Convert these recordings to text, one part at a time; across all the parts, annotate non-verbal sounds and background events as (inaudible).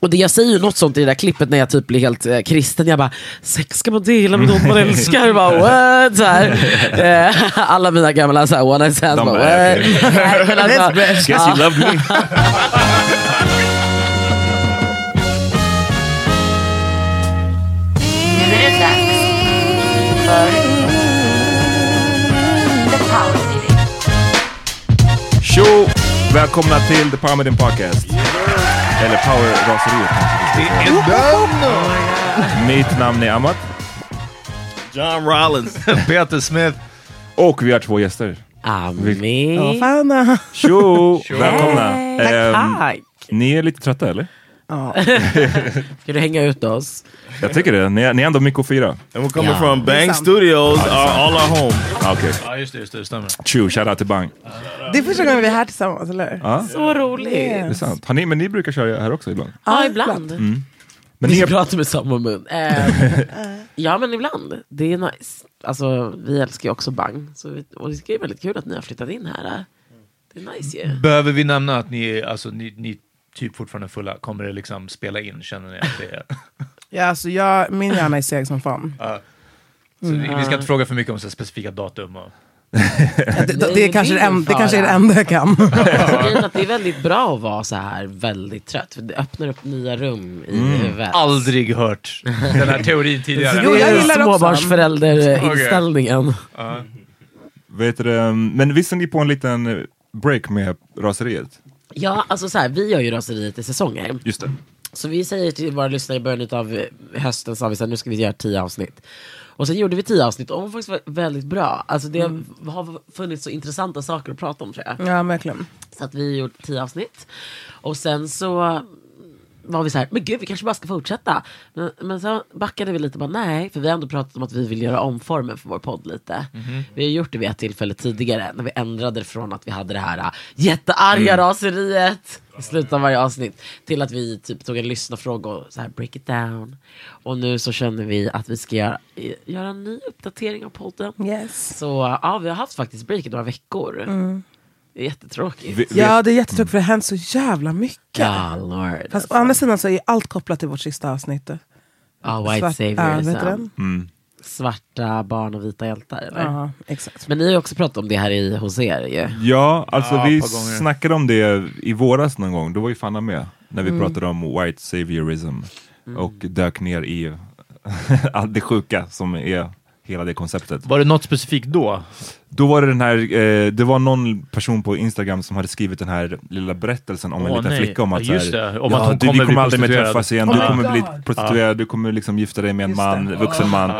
Och det, jag säger ju något sånt i det där klippet när jag typ blir helt eh, kristen. Jag bara, sex ska man dela med någon man älskar. Jag bara, what? Så här. Eh, (laughs) alla mina gamla så här, one night stands. Bara, bara. (laughs) Nej, men alltså, (laughs) Guess ja. you love me. Tjo! Välkomna till The Power Meeting Podcast. Eller Power Raseriet kanske säga. Mitt namn är Amat. John Rollins. (laughs) Peter Smith. Och vi har två gäster. Ami. Tjo! Välkomna. Ehm, Tack. ni är lite trötta eller? (laughs) Ska du hänga ut oss? Jag tycker det. Ni är, ni är ändå mycket att fira. And we're coming Ja. from Bang Studios, our, all our home. Ah, Okej. Ja, just det, just det, stämmer. Tjo, shoutout till Bang. Det är första gången vi är här tillsammans, eller Ja, Så roligt. det är sant. Har ni, men ni brukar köra här också ibland? Ja, ibland. Mm. Men Vi ni är, pratar med samma mun. (laughs) Eh, ja, men ibland. Det är nice. Alltså, vi älskar ju också Bang. Så vi, och det är väldigt kul att ni har flyttat in här. Det är nice ju. Behöver vi nämna att ni, är- alltså, ni, ni typ fortfarande fulla? Kommer det liksom spela in? Känner ni att det är... (laughs) Ja, alltså jag, min hjärna är seg som fan. Ja. Så vi, vi ska inte fråga för mycket om så specifika datum. Och... Det, det, det är kanske är det, en, det kanske är det enda jag kan. (laughs) Det är väldigt bra att vara så här väldigt trött. För det öppnar upp nya rum i huvudet. Aldrig hört den här teorin tidigare. Jo, jag gillar också Småbarnsförälderinställningen. Ja. vet du, men visste ni på en liten break med raseriet? Ja, alltså så här, vi gör ju raseriet i säsonger. Just det. Så vi säger till våra lyssnare i början av hösten, sa vi så här, nu ska vi göra tio avsnitt. Och sen gjorde vi tio avsnitt och de var faktiskt var väldigt bra. Alltså det har funnits så intressanta saker att prata om tror jag. Ja, verkligen. Så att vi gjort tio avsnitt. Och sen så var vi så här, men gud vi kanske bara ska fortsätta. Men, men så backade vi lite, bara nej, för vi har ändå pratat om att vi vill göra om formen för vår podd lite. Vi har gjort det vid ett tillfälle tidigare, när vi ändrade från att vi hade det här äh, jättearga raseriet i slutet av varje avsnitt, till att vi typ tog en lyssnarfråga och så här break it down. Och nu så känner vi att vi ska göra, göra en ny uppdatering av podden. Yes. Så ja, vi har haft faktiskt break i några veckor. Mm. Det är jättetråkigt. Vi- Ja, det är jättetråkigt för det har hänt så jävla mycket. Ja, lord. Fast å andra sidan så är allt kopplat till vårt sista avsnitt. Ja, white Svart- ja, den? Mm. Svarta barn och vita hjältar, eller? Ja, exakt. Men ni har ju också pratat om det här i, hos er ju. Ja, alltså Ja, vi snackade om det i våras någon gång. Då var ju Fanna med. När vi Mm. pratade om white saviorism. Mm. Och dök ner i (laughs) allt det sjuka som är hela det konceptet. Var det något specifikt då? Då var det den här, eh, det var någon person på Instagram som hade skrivit den här lilla berättelsen om en Åh, liten nej. flicka om att just här, det. Om ja, att hon du, kommer vi bli kommer aldrig mer träffas igen, Oh du kommer bli God. prostituerad, du kommer liksom gifta dig med en Just man, det. vuxen man.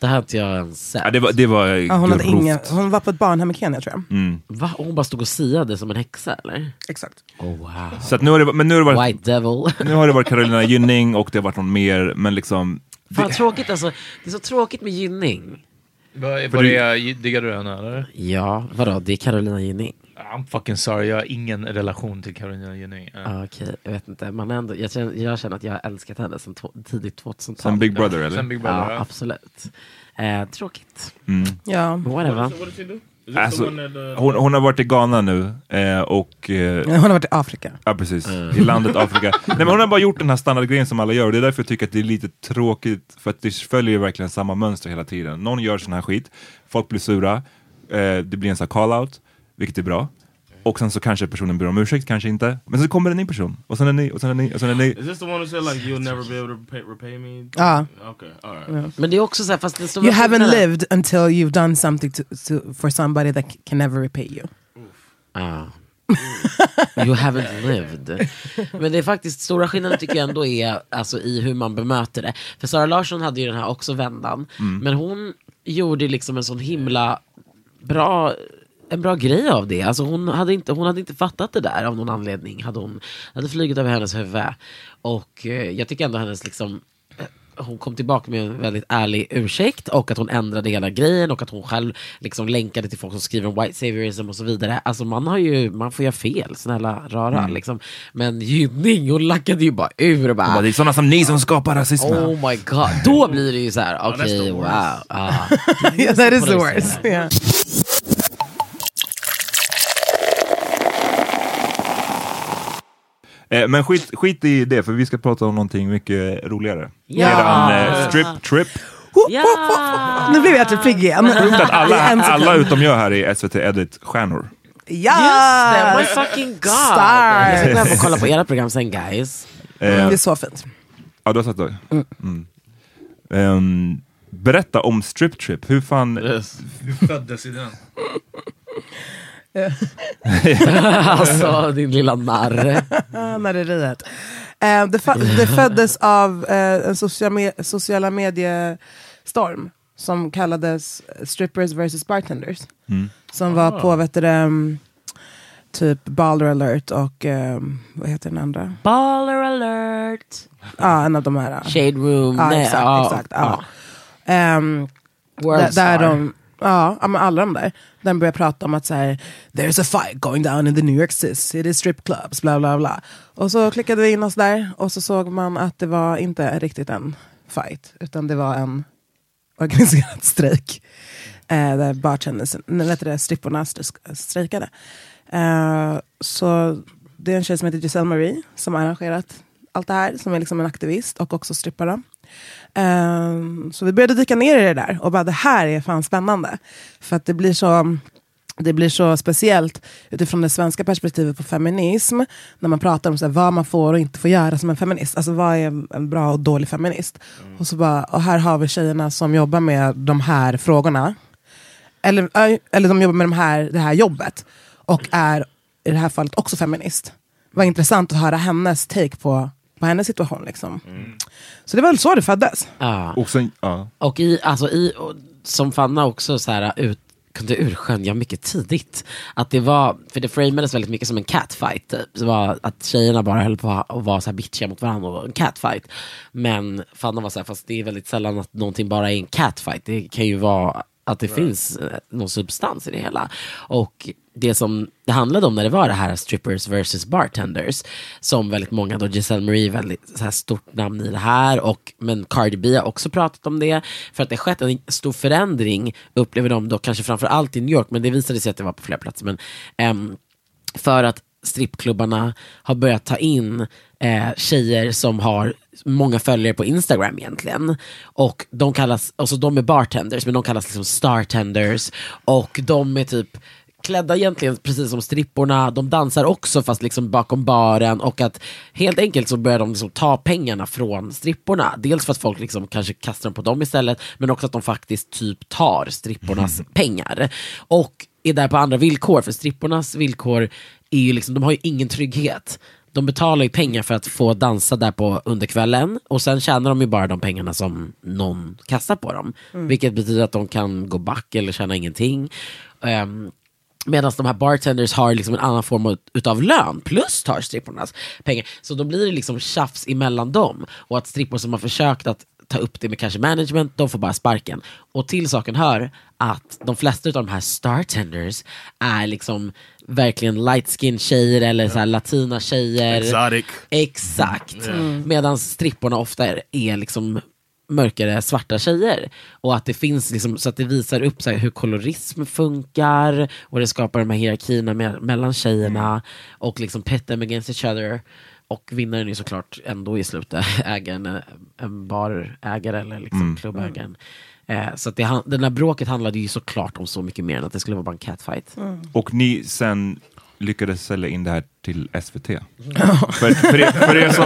Det här har inte jag ens sett. Ja, det var, det var Ja, hon, hade ingen, hon var på ett barnhem i Kenya tror jag. Mm. Va? Hon bara stod och siade som en häxa eller? Exakt. Oh, wow. Så att nu har det, men nu har det varit, White devil. nu har det varit Carolina Gynning och det har varit någon mer, men liksom Fan tråkigt alltså. Det är så tråkigt med Gynning. Var, det, diggar du henne eller? Ja, vadå? Det är Carolina Gynning. I'm fucking sorry, jag har ingen relation till Carolina Gynning. Uh. Ah, Okej, jag vet inte. Man ändå, jag, känner, jag känner att jag har älskat henne sen tidigt 2000-tal. som Big Brother eller? Sen Big Brother, Ja, ja. absolut. Eh, tråkigt. Mm. Ja. Whatever. What Alltså, hon, hon har varit i Ghana nu eh, och eh, Hon har varit i Afrika. Ja precis, i landet Afrika. (laughs) Nej, men hon har bara gjort den här standardgrejen som alla gör och det är därför jag tycker att det är lite tråkigt för att det följer verkligen samma mönster hela tiden. Någon gör sån här skit, folk blir sura, eh, det blir en sån här call-out, vilket är bra. Och sen så kanske personen ber om ursäkt, kanske inte. Men så kommer en ny person, och sen en ny, och sen en ny, och sen en ny. Is this the one who said like you'll never be able to repay, repay me? Ja. Okay, all right. Men det är också så här, fast det You haven't lived until you've done something to, to, for somebody that can never repay you. Ah. (laughs) You haven't lived. Men det är faktiskt stora skillnaden tycker jag ändå är alltså, i hur man bemöter det. För Sara Larsson hade ju den här också vändan. Men hon gjorde liksom en sån himla bra en bra grej av det. Alltså hon, hade inte, hon hade inte fattat det där av någon anledning. Hade hon hade flugit över hennes huvud. Och eh, jag tycker ändå hennes liksom eh, hon kom tillbaka med en väldigt ärlig ursäkt och att hon ändrade hela grejen och att hon själv liksom länkade till folk som skriver om white saviorism och så vidare. Alltså man, har ju, man får göra fel, snälla rara. Liksom. Men Gynning, hon lackade ju bara ur och bara... Bara, det är sådana som ni som skapar rasismen. Oh my god, då blir det ju så här, okej wow. ah. yeah, that is the På det worst. sättet. Yeah. Eh, men skit, skit i det, för vi ska prata om någonting mycket roligare. Ja. Eran eh, strip trip. Ja! Nu blev jag typ pigg igen. Sjukt att alla, (laughs) alla utom jag här är SVT Edit-stjärnor. Ja! Just det, my fucking god! Stars. Jag ska gå hem och kolla på era program sen guys. Eh, Det är så fint. Ja, du har sett det? Mm. Ehm, berätta om Strip Trip. Hur fan... Yes. Du föddes i den. (laughs) (laughs) alltså din lilla narr. Ah, (laughs) Narreriet. Eh, det, det föddes av eh, en social me- sociala mediestorm som kallades Strippers vs Bartenders. Mm. Som var på vet du, det, um, typ Baller alert och um, vad heter den andra? Baller alert! Ja, en av de här. Shade room. Nej, exakt. exakt. Ehm, World där, där de, ja, men alla de där. Den börjar prata om att så här, there's a fight going down in the New York City strip clubs, bla bla bla. Och så klickade vi in oss där och så såg man att det var inte riktigt en fight, utan det var en organiserad (laughs) strejk. Eh, där bartenders, nej, vet det, stripporna strejkade. Eh, så det är en tjej som heter Giselle Marie som har arrangerat allt det här, som är liksom en aktivist och också strippare. Ehm, så vi började dyka ner i det där och bara det här är fan spännande. För att det blir så det blir så speciellt utifrån det svenska perspektivet på feminism. När man pratar om så här, vad man får och inte får göra som en feminist. Alltså vad är en- bra och dålig feminist? Och, så bara, och här har vi tjejerna som jobbar med de här frågorna. Eller, eller de jobbar med de här, det här jobbet. Och är i det här fallet också feminist. Vad intressant att höra hennes take på, på hennes situation. Liksom. Så det var väl så det föddes. Ja. Och sen, ja. Och i, alltså i, och, som Fanna också så här, ut, kunde urskönja mycket tidigt. Att det var, för det framades väldigt mycket som en catfight. Typ. Det var att tjejerna bara höll på att vara så här bitchiga mot varandra och en catfight. Men Fanna var så här, fast det är väldigt sällan att någonting bara är en catfight. Det kan ju vara att det finns eh, någon substans i det hela. Och det som det handlade om när det var det här strippers versus bartenders, som väldigt många, då Giselle Marie väldigt så här stort namn i det här, och, men Cardi B har också pratat om det, för att det skett en stor förändring, upplever de då kanske framför allt i New York, men det visade sig att det var på flera platser, men ehm, för att strippklubbarna har börjat ta in eh, tjejer som har många följare på Instagram egentligen. Och de kallas, alltså de är bartenders, men de kallas liksom startenders. Och de är typ klädda egentligen precis som stripporna, de dansar också fast liksom bakom baren och att helt enkelt så börjar de liksom ta pengarna från stripporna. Dels för att folk liksom kanske kastar dem på dem istället, men också att de faktiskt typ tar strippornas (laughs) pengar. Och är där på andra villkor, för strippornas villkor är ju liksom, de har ju ingen trygghet. De betalar ju pengar för att få dansa där på under kvällen och sen tjänar de ju bara de pengarna som någon kastar på dem. Vilket betyder att de kan gå back eller tjäna ingenting. Um, Medan de här bartenders har liksom en annan form av- utav lön, plus tar strippornas pengar. Så då blir det liksom tjafs emellan dem. Och att strippor som har försökt att ta upp det med kanske management, de får bara sparken. Och till saken hör att de flesta av de här startenders är liksom verkligen light skin tjejer eller så här latina tjejer. Exotic. Exakt. Mm. Medan stripporna ofta är, är liksom mörkare svarta tjejer. Och att det finns liksom, så att det visar upp så här, hur kolorism funkar och det skapar de här hierarkierna me- mellan tjejerna och liksom pit them against each other. Och vinnaren är såklart ändå i slutet ägaren, eh, en barägare eller liksom Mm. klubbägaren. Eh, så att det, den här bråket handlade ju såklart om så mycket mer än att det skulle vara bara en catfight. Och ni sen lyckades sälja in det här till SVT. (laughs) för, för, er, för, er som,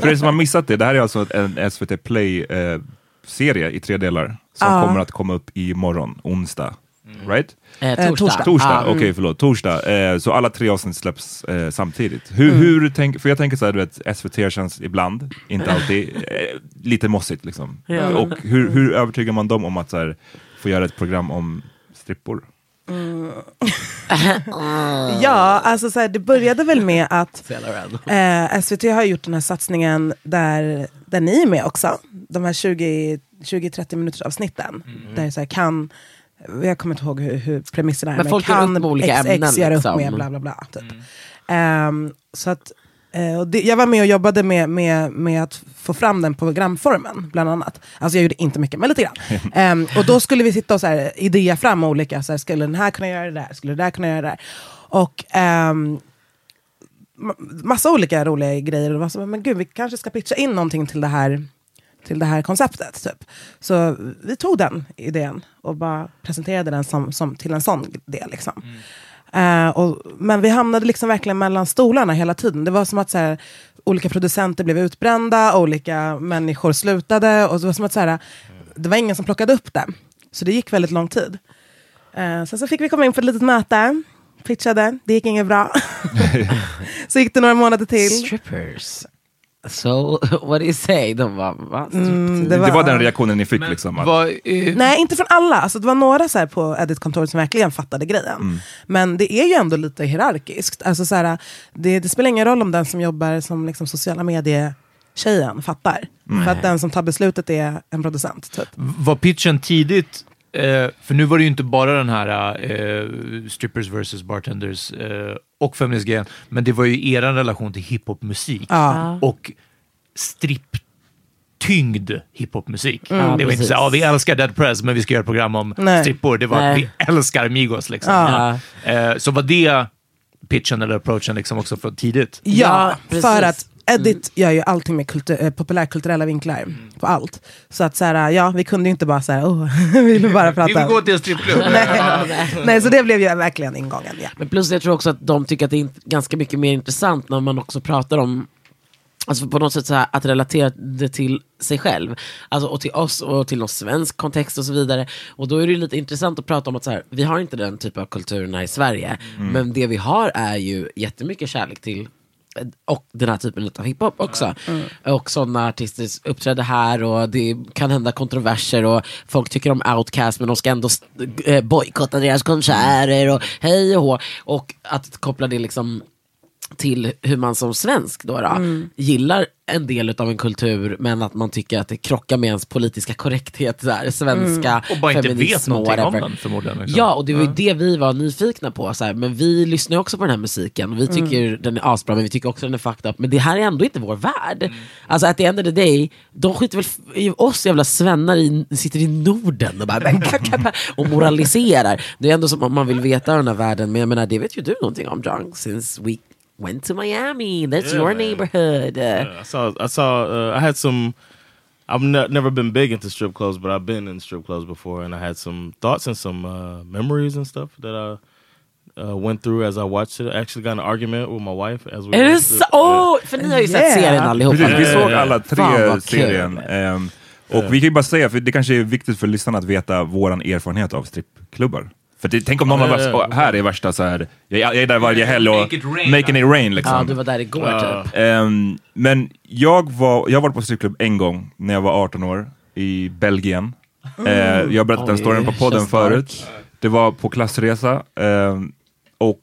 för er som har missat det, det här är alltså en SVT Play-serie i tre delar som Ja. kommer att komma upp imorgon, onsdag. Right? Eh, Eh, torsdag. torsdag. Torsdag, Ja. okej förlåt. Torsdag. Eh, så alla tre avsnitt släpps eh, samtidigt. Hur, hur tänk, för jag tänker så här, du vet, SVT känns ibland, inte alltid, eh, lite mossigt liksom. Ja. Och hur, hur övertygar man dem om att så här, få göra ett program om strippor? (laughs) Ja, alltså så här, det började väl med att eh, SVT har gjort den här satsningen där, där ni är med också. De här 20 20-30 minuters avsnitten. Där det så här, kan, jag kommer inte ihåg hur, hur premisserna är, Men folk gör kan upp olika XX ämnen, göra liksom. upp med bla bla bla. Typ. Ehm, så att, och det, jag var med och jobbade med, med, med att få fram den programformen, bland annat. Alltså jag gjorde inte mycket, men lite grann. (laughs) Ehm, och då skulle vi sitta och så här, idea fram olika, så här, skulle den här kunna göra det där, skulle det där kunna göra det där. Och ma- massa olika roliga grejer. Och det var så, men gud, vi kanske ska pitcha in någonting till det här, till det här konceptet. Typ. Så vi tog den idén och bara presenterade den som, som, till en sån del. Liksom. Eh, och, men vi hamnade liksom verkligen mellan stolarna hela tiden. Det var som att så här, olika producenter blev utbrända, olika människor slutade. Och det var som att så här, det var ingen som plockade upp det. Så det gick väldigt long tid. Eh, sen så fick vi komma in på ett litet möte, pitchade, det gick inget bra. (laughs) (laughs) så gick det några månader till. Strippers. So, (laughs) what do you say? De bara, va? Mm, Det det var, den reaktionen ni fick liksom? Att, Vad, eh, Nej, inte från alla. Alltså, det var några så här, på editkontoret som verkligen fattade grejen. Men det är ju ändå lite hierarkiskt. Alltså, så här, det, det spelar ingen roll om den som jobbar som liksom, sociala medier-tjejen fattar. För att den som tar beslutet är en producent. Typ. var pitchen tidigt? Eh, för nu var det ju inte bara den här eh, strippers versus bartenders eh, och feminist-grejen, men det var ju er relation till hiphopmusik Ja. och stripptyngd hiphopmusik. Mm, det var inte precis. så ja, vi älskar Dead Press, men vi ska göra ett program om Nej. strippor. Det var Nej. vi älskar Migos liksom. Ja. Eh, så var det pitchen eller approachen liksom också från tidigt? Ja, Ja, för att Edit gör ju allting med kultur, eh, populärkulturella vinklar på allt. Så att så här, ja, vi kunde ju inte bara säga, oh, (laughs) vi vill bara prata. Vi vill gå till en strippklubb. (laughs) Nej. Nej, så det blev ju verkligen ingången. Ja. Men plus jag tror också att de tycker att det är ganska mycket mer intressant när man också pratar om Alltså på något sätt så här, att relatera det till sig själv. Alltså, och till oss och till någon svensk kontext och så vidare. Och då är det ju lite intressant att prata om att så här, vi har inte den typen av kulturerna i Sverige. Men det vi har är ju jättemycket kärlek till och den här typen av hiphop också. Och sådana artister uppträder här och det kan hända kontroverser och folk tycker om Outcast men de ska ändå eh, bojkotta deras konserter och hej och hå. Och att koppla det liksom till hur man som svensk då, då gillar en del av en kultur men att man tycker att det krockar med ens politiska korrekthet, så här, svenska Och bara inte vet någonting om den förmodligen. Liksom. Ja, och det var ju det vi var nyfikna på. Så här. Men vi lyssnar ju också på den här musiken. Vi tycker den är asbra, men vi tycker också den är fucked up. Men det här är ändå inte vår värld. Alltså at the end of the day, de skiter väl i oss jävla svennar i, sitter i Norden och, bara, och moraliserar. Det är ändå som om man vill veta den här världen. Men jag menar, det vet ju du någonting om, John, since we went to Miami. That's Yeah, your man. neighborhood. Uh, Yeah, I saw. I saw. Uh, I had some. I've ne- never been big into strip clubs, but I've been in strip clubs before, and I had some thoughts and some uh, memories and stuff that I uh, went through as I watched it. I actually got in an argument with my wife as we. Är det så? it. Åh, för ni har ju sett Yeah. serien allihopa. Precis, vi såg alla tre serien. Ehm, och vi kan ju bara säga, för det kanske är viktigt för lyssnarna att veta våran erfarenhet av strippklubbar. För det, tänk om någon av oss här är värsta så här. Jag, jag är där varje helg och Make it rain. making it rain liksom. Ja, du var där igår Ja. typ. Ehm, men jag var, jag var på strippklubb en gång när jag var 18 år i Belgien. Eh, jag har berättat den storyn på podden förut. Det var på klassresa. ehm, och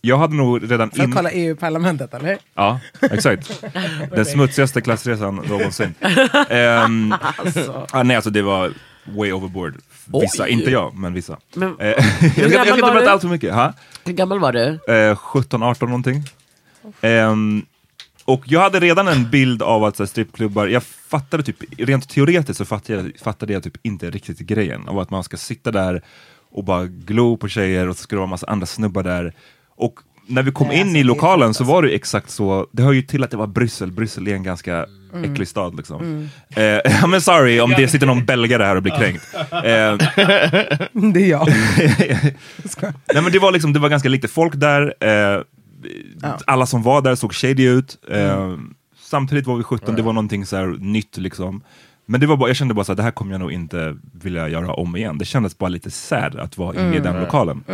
jag hade nog redan För att in... kolla EU-parlamentet, eller? Ja, exakt. Den smutsigaste klassresan någonsin. (laughs) Ehm, ah, nej, alltså det var way overboard. Vissa, Oj. inte jag, men vissa. Men, Eh, (laughs) jag, ska, jag ska inte berätta allt för mycket. Ha? hur gammal var du? Eh, 17, 18 någonting. Ehm, och jag hade redan en bild av att så här, strippklubbar, jag fattade typ, rent teoretiskt så fattade jag, fattade jag typ inte riktigt grejen av att man ska sitta där och bara glo på tjejer och så ska det vara massa andra snubbar där. Och när vi kom Nej, in alltså, i lokalen så var det ju exakt så, det hör ju till att det var Bryssel, Bryssel är en ganska Mm. äcklig stad liksom. Eh, (laughs) ja men sorry om det sitter någon belgare här och blir kränkt. (laughs) Eh, Det är jag. (laughs) Nej men det var liksom, det var ganska lite folk där, eh, alla som var där såg shady ut, eh, samtidigt var vi 17, det var någonting så här nytt liksom. Men det var bara, jag kände bara så här, det här kommer jag nog inte vilja göra om igen. Det kändes bara lite sad att vara inne i den lokalen.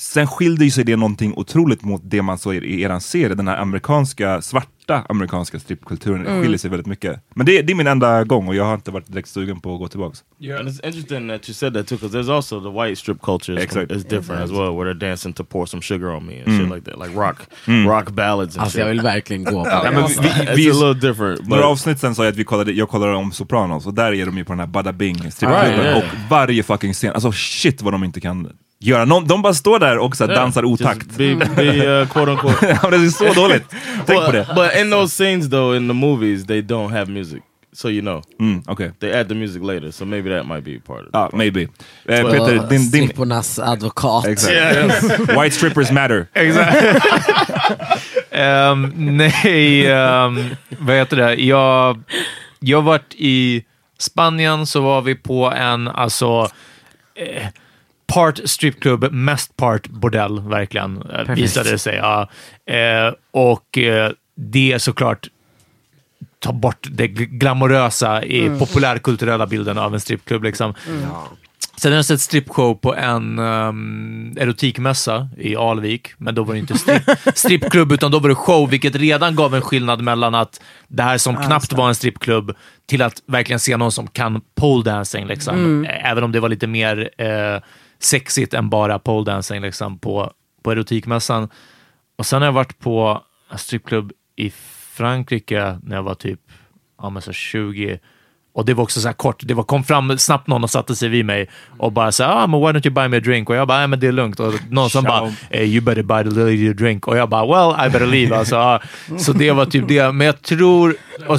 Sen skilde ju sig det någonting otroligt mot det man såg i, eran serie, den här amerikanska, svarta amerikanska strippkulturen skiljer sig väldigt mycket. Men det, det är min enda gång och jag har inte varit direkt sugen på att gå tillbaks. And it's interesting that you said that too, because there's also the white strip culture is, Exactly. is different as well, where they're dancing to pour some sugar on me and shit like that, like rock, rock ballads and Alltså shit. jag vill verkligen gå på Nej, (laughs) det. men vi, It's vi, a little different, Några avsnitt sen sa jag att vi kollade, jag kollade om Sopranos och där är de ju på den här Bada Bing strippklubben Right, yeah. och varje fucking scen, alltså shit vad de inte kan göra. Någon, de bara står där och så här, dansar otakt. be, be uh, quote unquote. (laughs) Ja, det är så dåligt. (laughs) Tänk på but, det. but in those scenes though, in the movies, they don't have music, so you know Mm, Okej, they add the music later. So maybe that might be part of it. ja, maybe. Eh, Well, Peter, din... din Strippornas advokat. exakt. (laughs) White strippers matter. Ehm, nej, um, vad heter det? Jag, jag varit i Spanien, så var vi på en, alltså, eh, part stripklubb, mest part bordell, verkligen, eh, visade det sig. Ja. Eh, och eh, det är såklart ta bort det gl- glamorösa i populärkulturella bilden av en strippklubb. Liksom. Sen har jag sett strippshow på en um, erotikmässa i Alvik, men då var det inte strip, (laughs) strippklubb, utan då var det show, vilket redan gav en skillnad mellan att det här som knappt var en strippklubb till att verkligen se någon som kan pole dancing, liksom. även om det var lite mer eh, sexigt än bara pole dancing liksom, på, på erotikmässan. Och sen har jag varit på en strippklubb i Frankrike när jag var typ ja, men så 20. Och det var också så här kort. Det var, kom fram snabbt någon och satte sig vid mig och bara så här, ah, men why don't you buy me a drink? Och jag bara, ah, men det är lugnt. Och någon som bara, eh, you better buy the lady a drink. Och jag bara, well, I better leave. Alltså, ah. Så det var typ det. Men jag tror... Och,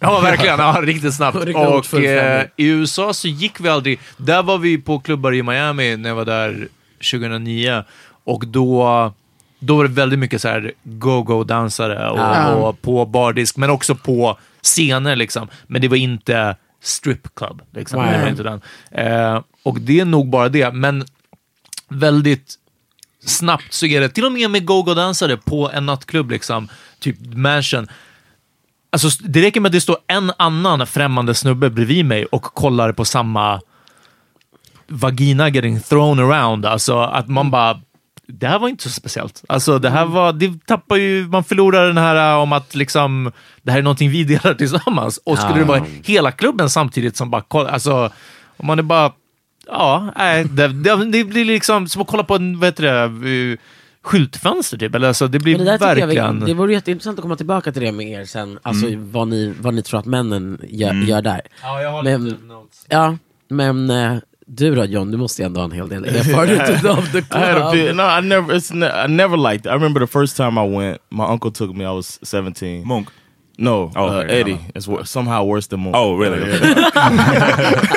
ja, verkligen. Ja, riktigt snabbt. Riktigt Och eh, i USA så gick vi aldrig... Där var vi på klubbar i Miami när jag var där 2009. Och då... Då var det väldigt mycket så här go-go-dansare och, Ja. och på bardisk, men också på scener. Liksom. Men det var inte strip club. Liksom. Nej. Det var inte den. Eh, och det är nog bara det, men väldigt snabbt så är det, till och med med go-go-dansare på en nattklubb, liksom, typ Mansion. Alltså, det räcker med att det står en annan främmande snubbe bredvid mig och kollar på samma vagina getting thrown around. Alltså att man bara det här var inte så speciellt. Alltså, det här var, det tappar ju, man förlorar den här äh, om att liksom, det här är någonting vi delar (laughs) tillsammans. Och skulle Ja. det vara hela klubben samtidigt som bara, kolla- alltså, om man är bara, ja, nej, det, det, det blir liksom som att kolla på en, vad heter det, eh, skyltfönster typ. Eller, alltså, det blir det, jag, verkligen... vi- det vore jätteintressant att komma tillbaka till det med er sen, alltså vad, ni, vad ni tror att männen gör, gör där. Ja, jag har Men- lite notes. Ja, men eh, du då John, du måste ju ändå ha en hel del erfarenhet (laughs) av the I had a few, club. no, I never. It's ne- I never liked. It. I remember the first time I went. My uncle took me. I was seventeen. Monk. No, Oh, uh, okay, Eddie. no. It's wor- somehow worse than Monk. Oh, really? Yeah, Okay.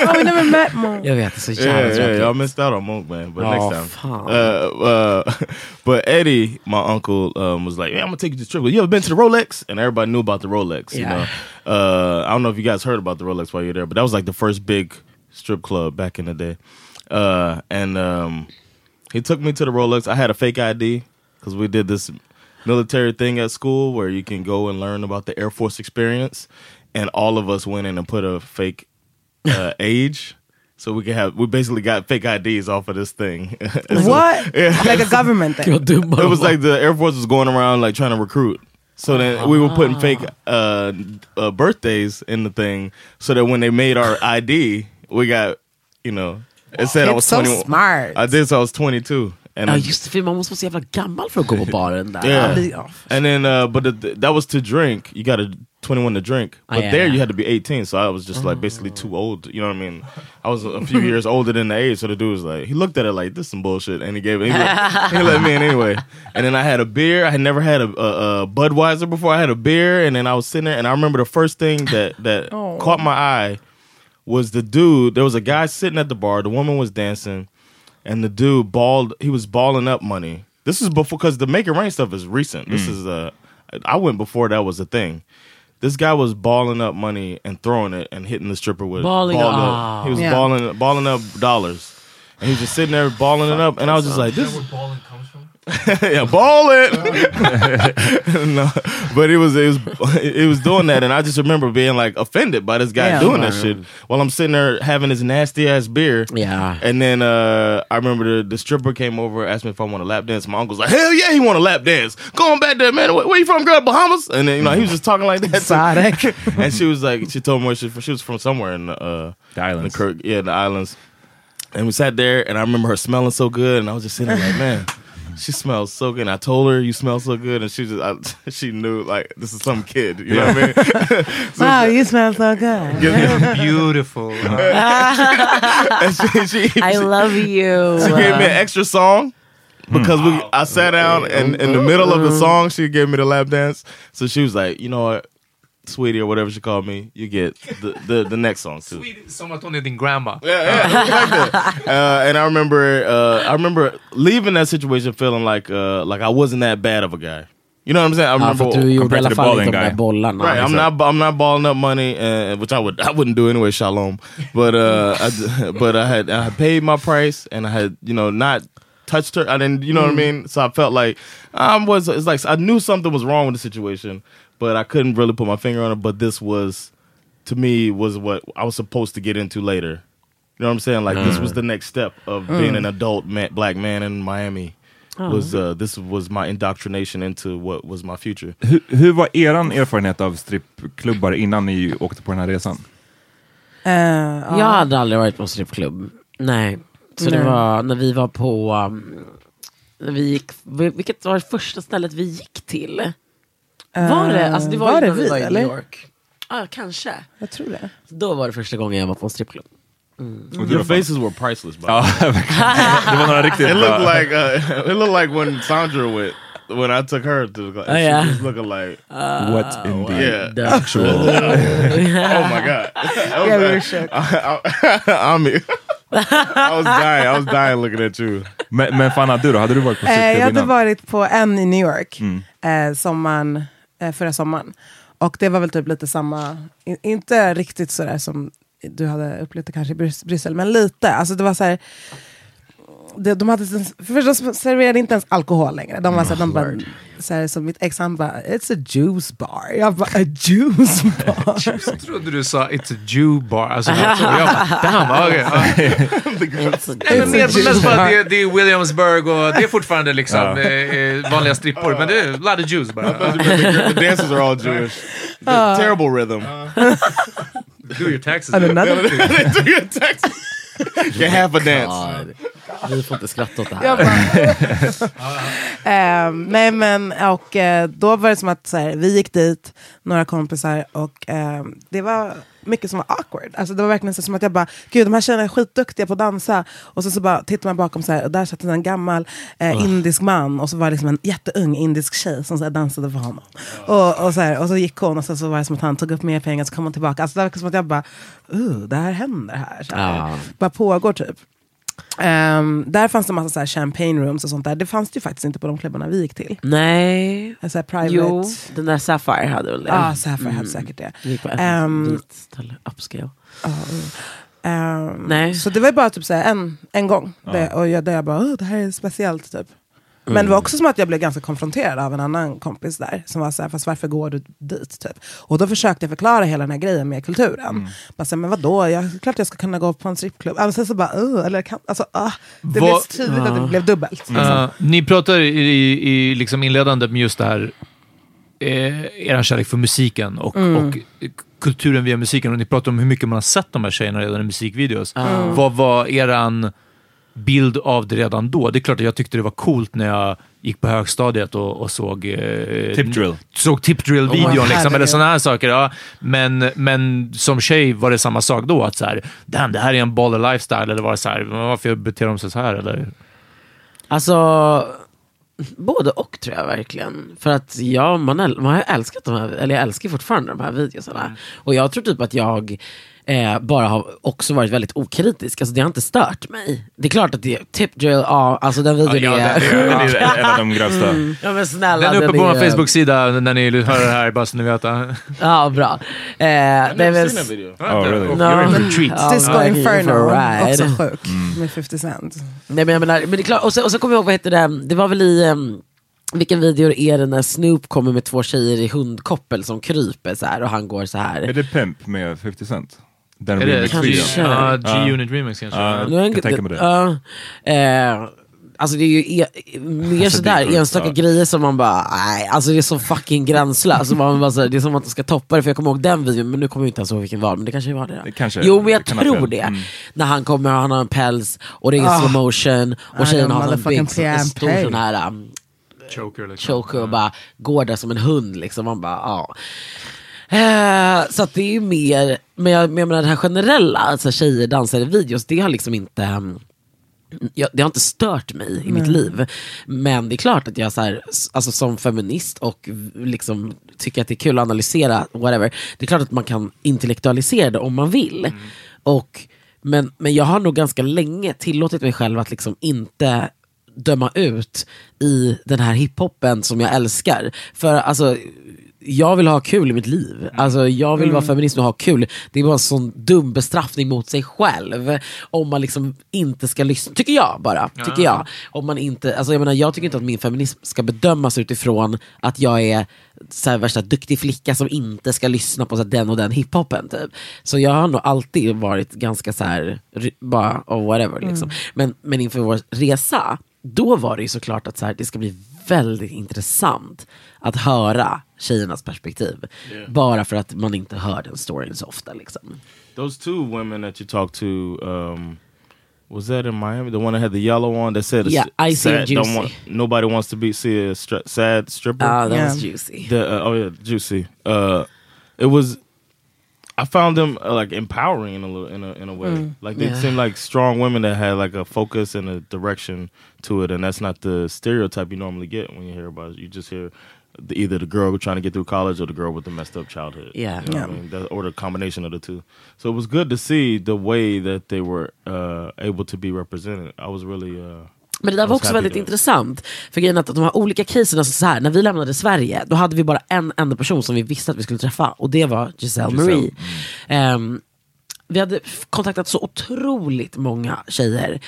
(laughs) Oh, we never met Mo. Jag vet, det är så Yeah, jävla yeah, tråkigt. y'all missed out on Monk, man. But Oh, next time. fuck. Uh, uh, (laughs) but Eddie, my uncle, um, was like, "Yeah, I'm gonna take you to the trip. You ever been to the Rolex?" And everybody knew about the Rolex. You Yeah. know, uh, I don't know if you guys heard about the Rolex while you're there, but that was like the first big strip club back in the day. Uh, and um, he took me to the Rolex. I had a fake ID because we did this military thing at school where you can go and learn about the Air Force experience. And all of us went in and put a fake uh, (laughs) age. So we could have, we basically got fake IDs off of this thing. (laughs) What? Yeah. Like a government (laughs) thing? It was like the Air Force was going around like trying to recruit. So then we were putting fake uh, uh, birthdays in the thing, so that when they made our ID, we got, you know, it said I was so 21. smart. I did, so I was 22. And Ja I- just det, för man måste vara så jävla gammal för att gå på baren där. Yeah. Ja, det- ja. And then, uh, but the, that was to drink. You got to 21 to drink. Oh, But yeah, there yeah. you had to be 18. So I was just like basically too old. You know what I mean? I was a few years older than the age. So the dude was like, he looked at it like, this is some bullshit. And he gave it, he let, he let me in anyway. And then I had a beer. I had never had a, a, a Budweiser before. I had a beer. And then I was sitting there. And I remember the first thing that, that Oh. caught my eye was the dude. There was a guy sitting at the bar. The woman was dancing, and the dude balled. He was balling up money. This is before because the make it rain stuff is recent. This is uh, I went before that was a thing. This guy was balling up money and throwing it and hitting the stripper with. Balling Balled up. up. He was Yeah. balling balling up dollars. And he was just sitting there balling it up, and I was just like, "This, is where balling comes from? (laughs) yeah, ball it." (laughs) no, but it was it was it was doing that, and I just remember being like offended by this guy Yeah. doing that shit while I'm sitting there having this nasty ass beer. Yeah. And then uh, I remember the, the stripper came over, asked me if I want a lap dance. My uncle's like, "Hell yeah, he want a lap dance. Go on back there, man. Where, where you from, girl? Bahamas?" And then you know he was just talking like that. Exotic. (laughs) and she was like, she told me she, she was from somewhere in uh, The islands. the Kirk, yeah, the islands. And we sat there, and I remember her smelling so good, and I was just sitting there like, man, she smells so good. And I told her, you smell so good, and she just, I, (laughs) she knew like this is some kid, you know what I mean? (laughs) Wow, you smell so good. Beautiful. (laughs) and she, she, I love you. She gave me an extra song hmm. because we. I sat down and in the middle of the song, she gave me the lap dance. So she was like, you know what, sweetie or whatever she called me, you get the the, the next song too. Som att hon är din grandma. Yeah, yeah, like. (laughs) Uh, and I remember, uh, I remember leaving that situation feeling like, uh, like I wasn't that bad of a guy. You know what I'm saying? I Ja, remember. för att du gjorde i compared to alla the fall balling inte de där guy. bollarna. Right, I'm not. I'm not balling up money, uh, which I would. I wouldn't do anyway. Shalom, but uh, I, (laughs) but I had I had paid my price, and I had you know not touched her. I didn't. You know what I mean? So I felt like I was. It's like I knew something was wrong with the situation, but I couldn't really put my finger on it. But this was, to me, was what I was supposed to get into later. You know what I'm saying? Like this was the next step of being an adult man, black man in Miami. Was uh, this was my indoctrination into what was my future? Hur, hur var eran erfarenhet av strippklubbar innan ni åkte på den här resan? Eh, ja. Jag hade aldrig varit på strippklubb. Nej. Så det Nej. var när vi var på... Um, när vi gick, vilket var det första stället vi gick till? Var det? Alltså det var, var ju det vi var i eller? New York. Ja, kanske. Jag tror det. Då var det första gången jag var på en strippklubb. Your faces were priceless. By. (laughs) Det var några riktigt It looked like uh, it looked like when Sandra went when I took her to the class. Oh, yeah. She was looking like What in the yeah. (laughs) Actual... oh my god. I was Yeah, we were shook. (laughs) I, I, I mean, I was dying. I was dying looking at you. Men, men Fanna, du då? Hade du varit på Eh, jag hade innan? varit på en i New York eh, sommaren, eh, förra sommaren. Och det var väl typ lite samma, in, inte riktigt sådär som du hade upplevt det kanske i Bryssel, men lite. Alltså det var så här, de, de hade, för så serverade inte ens alkohol längre. De var så de bara, så här, så mitt ex han bara, it's a juice bar. Jag bara, a juice (laughs) bar? Jag trodde du sa it's a Jew bar. Alltså, jag bara, damn, okay, (laughs) bara att det, det är Williamsburg och det är fortfarande liksom eh, eh, vanliga strippor. Men det är a lot of Jews bara. the dancers are all Jewish. The terrible rhythm. Do your taxes. And another (laughs) Get half a dance. God. Vi får inte skratta åt det här. Bara, (laughs) Ehm, nej men, och eh, då var det som att så här, vi gick dit, några kompisar, och ehm, det var mycket som var awkward. Alltså, det var verkligen så som att jag bara, gud de här tjejerna är skitduktiga på att dansa. Och så, så bara tittar man bakom så här, och där satt en gammal eh, indisk man och så var det liksom en jätteung indisk tjej som så här, dansade för honom. Och, och, så här, och så gick hon och så, så var det som att han tog upp mer pengar så kom hon tillbaka. Alltså, det var som att jag bara, uh, det här händer här. Så här. Ja. Bara pågår typ. Ehm, där fanns det massa så här champagne rooms och sånt där. Det fanns det ju faktiskt inte på de klubbarna vi gick till. Nej. Så här private. Jo, den där Sapphire hade väl det. Ja, ah, Sapphire hade säkert det. Vi gick på ett Ehm, ställe, upscale. Ehm, Nej. Så det var ju bara typ så här en, en gång. Det, och jag, där jag bara, "Åh, det här är speciellt typ. Men det var också som att jag blev ganska konfronterad av en annan kompis där. Som var så här, fast varför går du dit? Typ. Och då försökte jag förklara hela den här grejen med kulturen. Bara så här, men vadå, jag, klart jag ska kunna gå på en strippklubb. Alltså, så bara, "Ugh", eller kan, alltså, ah, det Vad- blev så tydligt att det blev dubbelt. liksom. Uh, ni pratar i, i, i liksom inledande med just det här, eh, er kärlek för musiken och, Mm. och kulturen via musiken. Och ni pratar om hur mycket man har sett de här tjejerna redan i musikvideos. Vad var eran bild av det redan då? Det är klart att jag tyckte det var coolt när jag gick på högstadiet och, och såg... Eh, Tip drill. Såg tip drill-videon Oh, liksom, eller sådana här saker. Ja. Men, men som tjej var det samma sak då. Att så här, Damn, det här är en baller lifestyle. Eller var det så här, varför beter de sig så här? Eller? Alltså, både och tror jag verkligen. För att ja, man, man har älskat de här, eller jag älskar fortfarande de här videosarna. Och jag tror typ att jag eh, bara har också varit väldigt okritisk. Alltså det har inte stört mig. Det är klart att det är tip drill, ja, alltså den videon Ja, är... det- Det är (laughs) en av de grövsta. Ja men snälla. Den är uppe på är- vår Facebook-sida när ni hör det här, bara så ni vet. Ja, Ja, bra. Eh, är väl... video. Oh, really? No. you're in for treats. Ja, Disco Inferno, också sjuk. Med 50 Cent. Nej men jag menar, men det är klart, och sen, och sen kommer jag ihåg, vad heter det, det var väl i, um, vilken video är det när Snoop kommer med två tjejer i hundkoppel som kryper så här och han går så Är här. det Pimp med 50 Cent? Den kanske? Ja. G-Unit Remix kanske? Är jag kan tänka mig det. Ja, eh, alltså det är ju e mer Alltså, sådär enstaka grejer som man bara, nej, alltså det är så fucking gränslöst. Man bara, det är som att man ska toppa det, för jag kommer ihåg den videon, men nu kommer jag inte ens ihåg vilken var, men det kanske var det. Då. Det kanske- jo men jag tror det. Mm. När han kommer och han har en päls och det är Ah. slow motion och I tjejen am har en big, en stor sån här um, Choker liksom. choker och bara går där som en hund liksom. Man bara, ja. Eh, så det är mer, men jag, men jag menar det här generella, alltså tjejer dansar i videos, det har liksom inte um, jag, det har inte stört mig i mitt liv. Men det är klart att jag så här, alltså som feminist och liksom tycker att det är kul att analysera, whatever. Det är klart att man kan intellektualisera det om man vill. Och, men, men jag har nog ganska länge tillåtit mig själv att liksom inte döma ut i den här hiphopen som jag älskar. För alltså, jag vill ha kul i mitt liv. Alltså, jag vill vara feminist och ha kul. Det är bara en sån dum bestraffning mot sig själv. Om man liksom inte ska lyssna, tycker jag bara. Tycker jag. Om man inte, alltså jag, menar, jag tycker inte att min feminism ska bedömas utifrån att jag är så här, värsta duktig flicka som inte ska lyssna på så här, den och den hiphopen. Typ. Så jag har nog alltid varit ganska så här, bara oh, whatever. Liksom. Men, men inför vår resa, då var det ju såklart att så här, det ska bli väldigt intressant att höra tjejernas perspektiv. Bara för att man inte hör den storyn så ofta. Liksom. Those two women that you talked to, um, was that in Miami? The one that had the yellow on that said, Yeah, Icy and sad, don't Juicy. want, nobody wants to be see a stri sad stripper. Ah, that Yeah. was juicy. The, uh, oh yeah, juicy. Uh, it was. I found them uh, like empowering in a little in a in a way. Like they Yeah. seemed like strong women that had like a focus and a direction to it, and that's not the stereotype you normally get when you hear about it. You just hear the, either the girl trying to get through college or the girl with the messed up childhood. Yeah. You know Yeah. I mean? That- or the combination of the two. So it was good to see the way that they were uh, able to be represented. I was really. Uh, Men det där var också väldigt there. intressant. För grejen att de här olika casen, alltså så här, när vi lämnade Sverige, då hade vi bara en enda person som vi visste att vi skulle träffa och det var Giselle, Giselle, Marie. Ehm, vi hade kontaktat så otroligt många tjejer.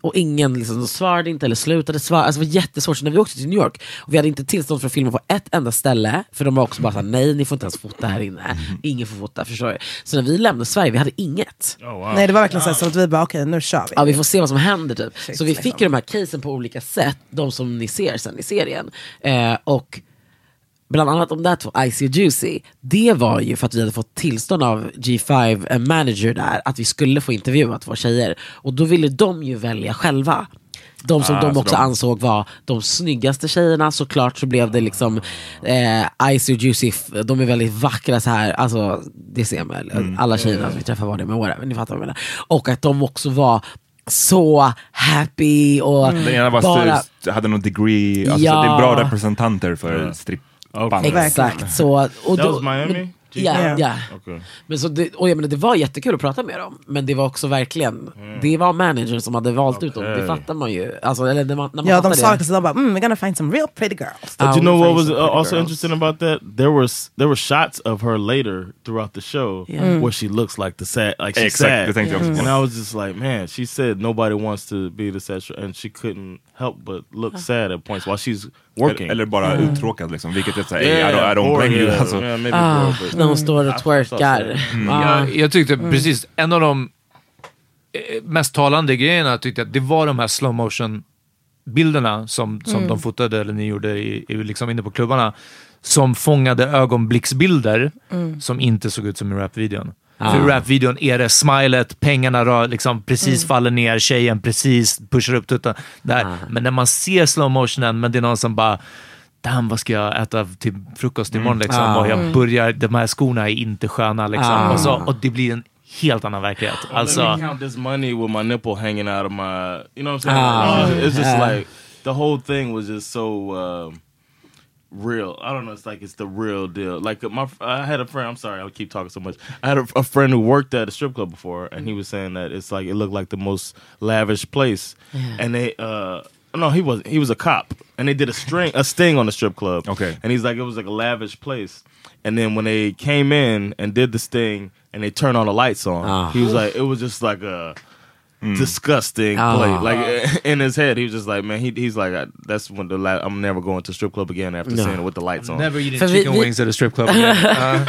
Och ingen liksom, svarade inte eller slutade svara. Alltså, det var jättesvårt. Så när vi åkte till New York och vi hade inte tillstånd för att filma på ett enda ställe. För de var också bara såhär, nej ni får inte ens fota här inne. Ingen får fota, förstår du? Så när vi lämnade Sverige, vi hade inget. Nej det var verkligen så, här, så att vi bara okej nu kör vi. Ja, vi får se vad som händer typ. så vi liksom. fick ju de här casen på olika sätt, de som ni ser sen i serien. Eh, och bland annat de där två, Icy och Juicy, det var ju för att vi hade fått tillstånd av G5, en manager där, att vi skulle få intervjua två tjejer. Och då ville de ju välja själva. De som Ah, de så också de- ansåg var de snyggaste tjejerna, såklart så blev det liksom eh, Icy och Juicy, de är väldigt vackra så här. alltså det ser man, Mm. alla tjejerna som vi träffar var det, men whatever, ni fattar vad jag menar. Och att de också var så happy och Den ena var bara... hade någon degree, alltså, Ja. det är bra representanter för strippband. Exakt. Så, och That då, was Miami? Men, ja, Yeah. ja. Okay. Men, så det, och jag menar, det var jättekul att prata med dem, men det var också verkligen, det var managern som hade valt ut dem, det fattar man ju. Alltså, eller när man, när man Ja de sa det. så de bara mm, we're gonna find some real pretty girls. But you know what was uh, also pretty interesting about that? There was there were shots of her later throughout the show Yeah. where she looks like the sad, like she's Exakt, sad. på. And I was just like, man, she said nobody wants to be the sad, and she couldn't help but look sad at points while she's working. Eller, bara uttråkad liksom, vilket är såhär, Yeah, I don't, I don't blame you. Alltså. yeah, maybe Ah, bored, när hon står och twerkar. thought Ah. Jag, jag tyckte precis, en av de eh, mest talande grejerna tyckte jag att det var de här slow motion bilderna som, som de fotade, eller ni gjorde i, i, liksom inne på klubbarna, som fångade ögonblicksbilder som inte såg ut som i rapvideon. Ah. För rapvideon är det smilet, pengarna rör, liksom precis faller ner, tjejen precis pushar upp tuttan. Där. Ah. Men när man ser slow motionen, men det är någon som bara Damn, vad ska jag äta till frukost imorgon? Liksom? Ah. Och jag börjar, de här skorna är inte sköna. Liksom. Ah. Och, så, och det blir en helt annan verklighet. Let me Alltså, count this money with my nipple hanging out of my. You know what I'm saying? Ah. It's just- like the whole thing was just so um, real. I don't know. It's like it's the real deal. Like my, I had a friend. I'm sorry, I keep talking so much. I had a, a friend who worked at a strip club before, and he was saying that it's like it looked like the most lavish place. And they, uh, no, he wasn't. He was a cop, and they did a string, a sting on the strip club. Okay. and he's like, it was like a lavish place. And then when they came in and did the sting, and they turned all the lights on, Ah. he was like, it was just like a disgusting Ah. place. Like (laughs) in his head, he was just like, man, he, he's like, I, that's when the la- I'm never going to strip club again after No. seeing it with the lights on. never eating För vi- chicken vi- wings at a strip club (laughs) again. Uh,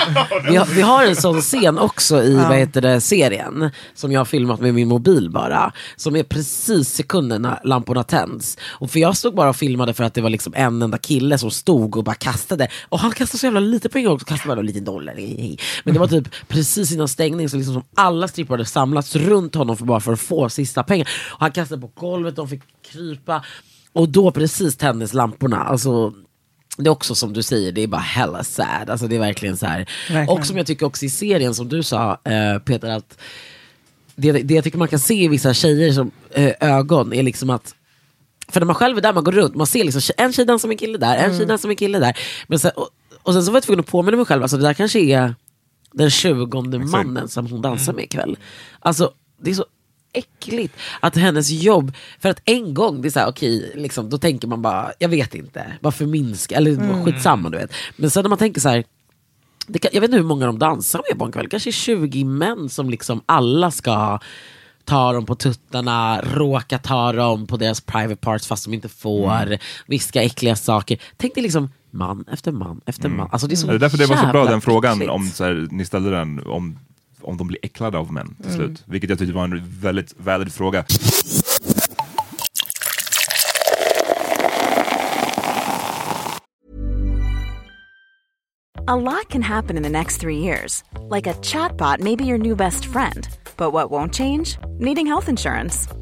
(laughs) Vi har, vi har en sån scen också i vad heter det, serien, som jag har filmat med min mobil bara, som är precis sekunden när lamporna tänds. Och för jag stod bara och filmade för att det var liksom en enda kille som stod och bara kastade. Och han kastade så jävla lite pengar också, kastade bara en liten dollar. Men det var typ precis innan stängning, så liksom som alla strippare samlats runt honom för bara för att få sista pengar. Och han kastade på golvet, de fick krypa. Och då precis tändes lamporna. Alltså, det är också som du säger, det är bara hella sad. Alltså det är verkligen så här. Verkligen. Och som jag tycker också i serien, som du sa eh, Peter, att det, det jag tycker man kan se i vissa tjejer som eh, ögon är liksom att för när man själv är där, man går runt, man ser liksom en tjej dansar med en kille där, en tjej dansar med en kille där. Men sen, och, och sen så var jag tvungen att påminna mig själv, alltså det där kanske är den tjugonde mannen som hon dansar med ikväll. Alltså det är så äckligt att hennes jobb, för att en gång, det är så här, okej, liksom, då tänker man bara, jag vet inte, bara förminska, eller mm. skitsamma du vet. Men sen när man tänker så här, kan, jag vet inte hur många de dansar med på en kväll, kanske 20 män som liksom alla ska ta dem på tuttarna, råka ta dem på deras private parts fast de inte får, viska äckliga saker. Tänk dig liksom man efter man efter man. Alltså det är så Ja, Det är därför det var så bra den frågan, äckligt. om, så här, ni ställde den, om, om de blir äcklade av män till slut. Vilket jag tyckte var en väldigt valid fråga. A lot can happen in the next three years. Like a chatbot may be your new best friend. But what won't change? Needing health insurance.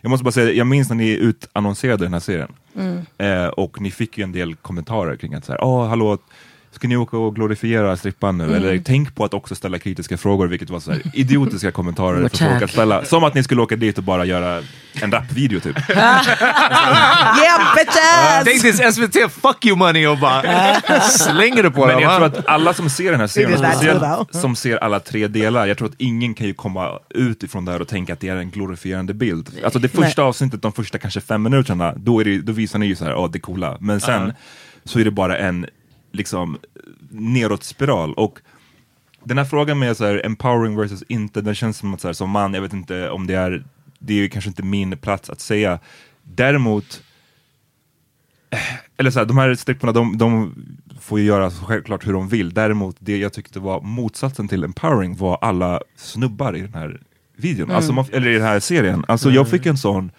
Jag måste bara säga, jag minns när ni utannonserade den här serien. Mm. Eh, och ni fick ju en del kommentarer kring att så här, åh hallå, ska ni åka och glorifiera strippan nu? Mm. Eller tänk på att också ställa kritiska frågor, vilket var så här idiotiska kommentarer för folk att ställa. Som att ni skulle åka dit och bara göra en rapvideo typ. yeah bitches! Take this SVT fuck you money och bara slänger det på Men dem. jag va? tror att alla som ser den här serien, speciellt som ser alla tre delar, jag tror att ingen kan ju komma ut ifrån det här och tänka att det är en glorifierande bild. Alltså det första avsnittet, de första kanske fem minuterna, då, är det, då visar ni ju så här, ja det coola. Men sen så är det bara en liksom neråt spiral. Och den här frågan med så här, empowering versus inte, den känns som att så här, som man, jag vet inte om det är, det är ju kanske inte min plats att säga. Däremot eller så här, de här stripporna, de, de får ju göra självklart hur de vill. Däremot, det jag tyckte var motsatsen till empowering var alla snubbar i den här videon, Mm. alltså man, eller i den här serien. Alltså jag fick en sån,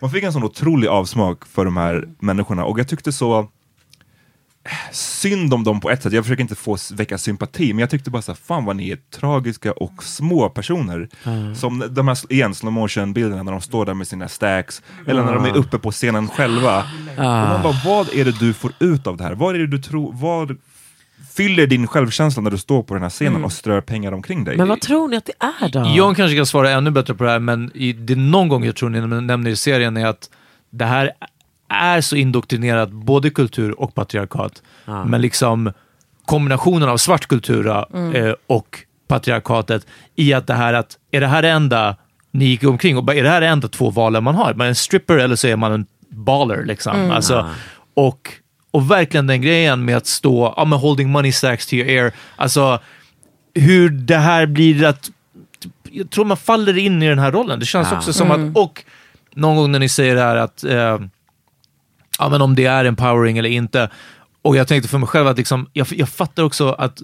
man fick en sån otrolig avsmak för de här människorna och jag tyckte så synd om dem på ett sätt, jag försöker inte få väcka sympati, men jag tyckte bara så här, fan vad ni är tragiska och små personer. Som de här, igen, slow motion bilderna när de står där med sina stacks, eller när de är uppe på scenen själva. Och man bara, vad är det du får ut av det här? Vad är det du tror, vad fyller din självkänsla när du står på den här scenen och strör pengar omkring dig? Men vad tror ni att det är då? John kanske kan svara ännu bättre på det här, men i, det någon gång jag tror ni nämner i serien är att det här är så indoktrinerat, både kultur och patriarkat. Men liksom kombinationen av svart kultur eh, och patriarkatet i att det här att, är det här det enda ni gick omkring och bara, är det här det enda två valen man har? Är man en stripper eller så är man en baller liksom. Alltså, och, och verkligen den grejen med att stå, men holding money stacks to your ear, alltså hur det här blir att jag tror man faller in i den här rollen. Det känns också som att, och någon gång när ni säger det här att, eh, ja men om det är empowering eller inte. Och jag tänkte för mig själv att liksom, jag, jag fattar också att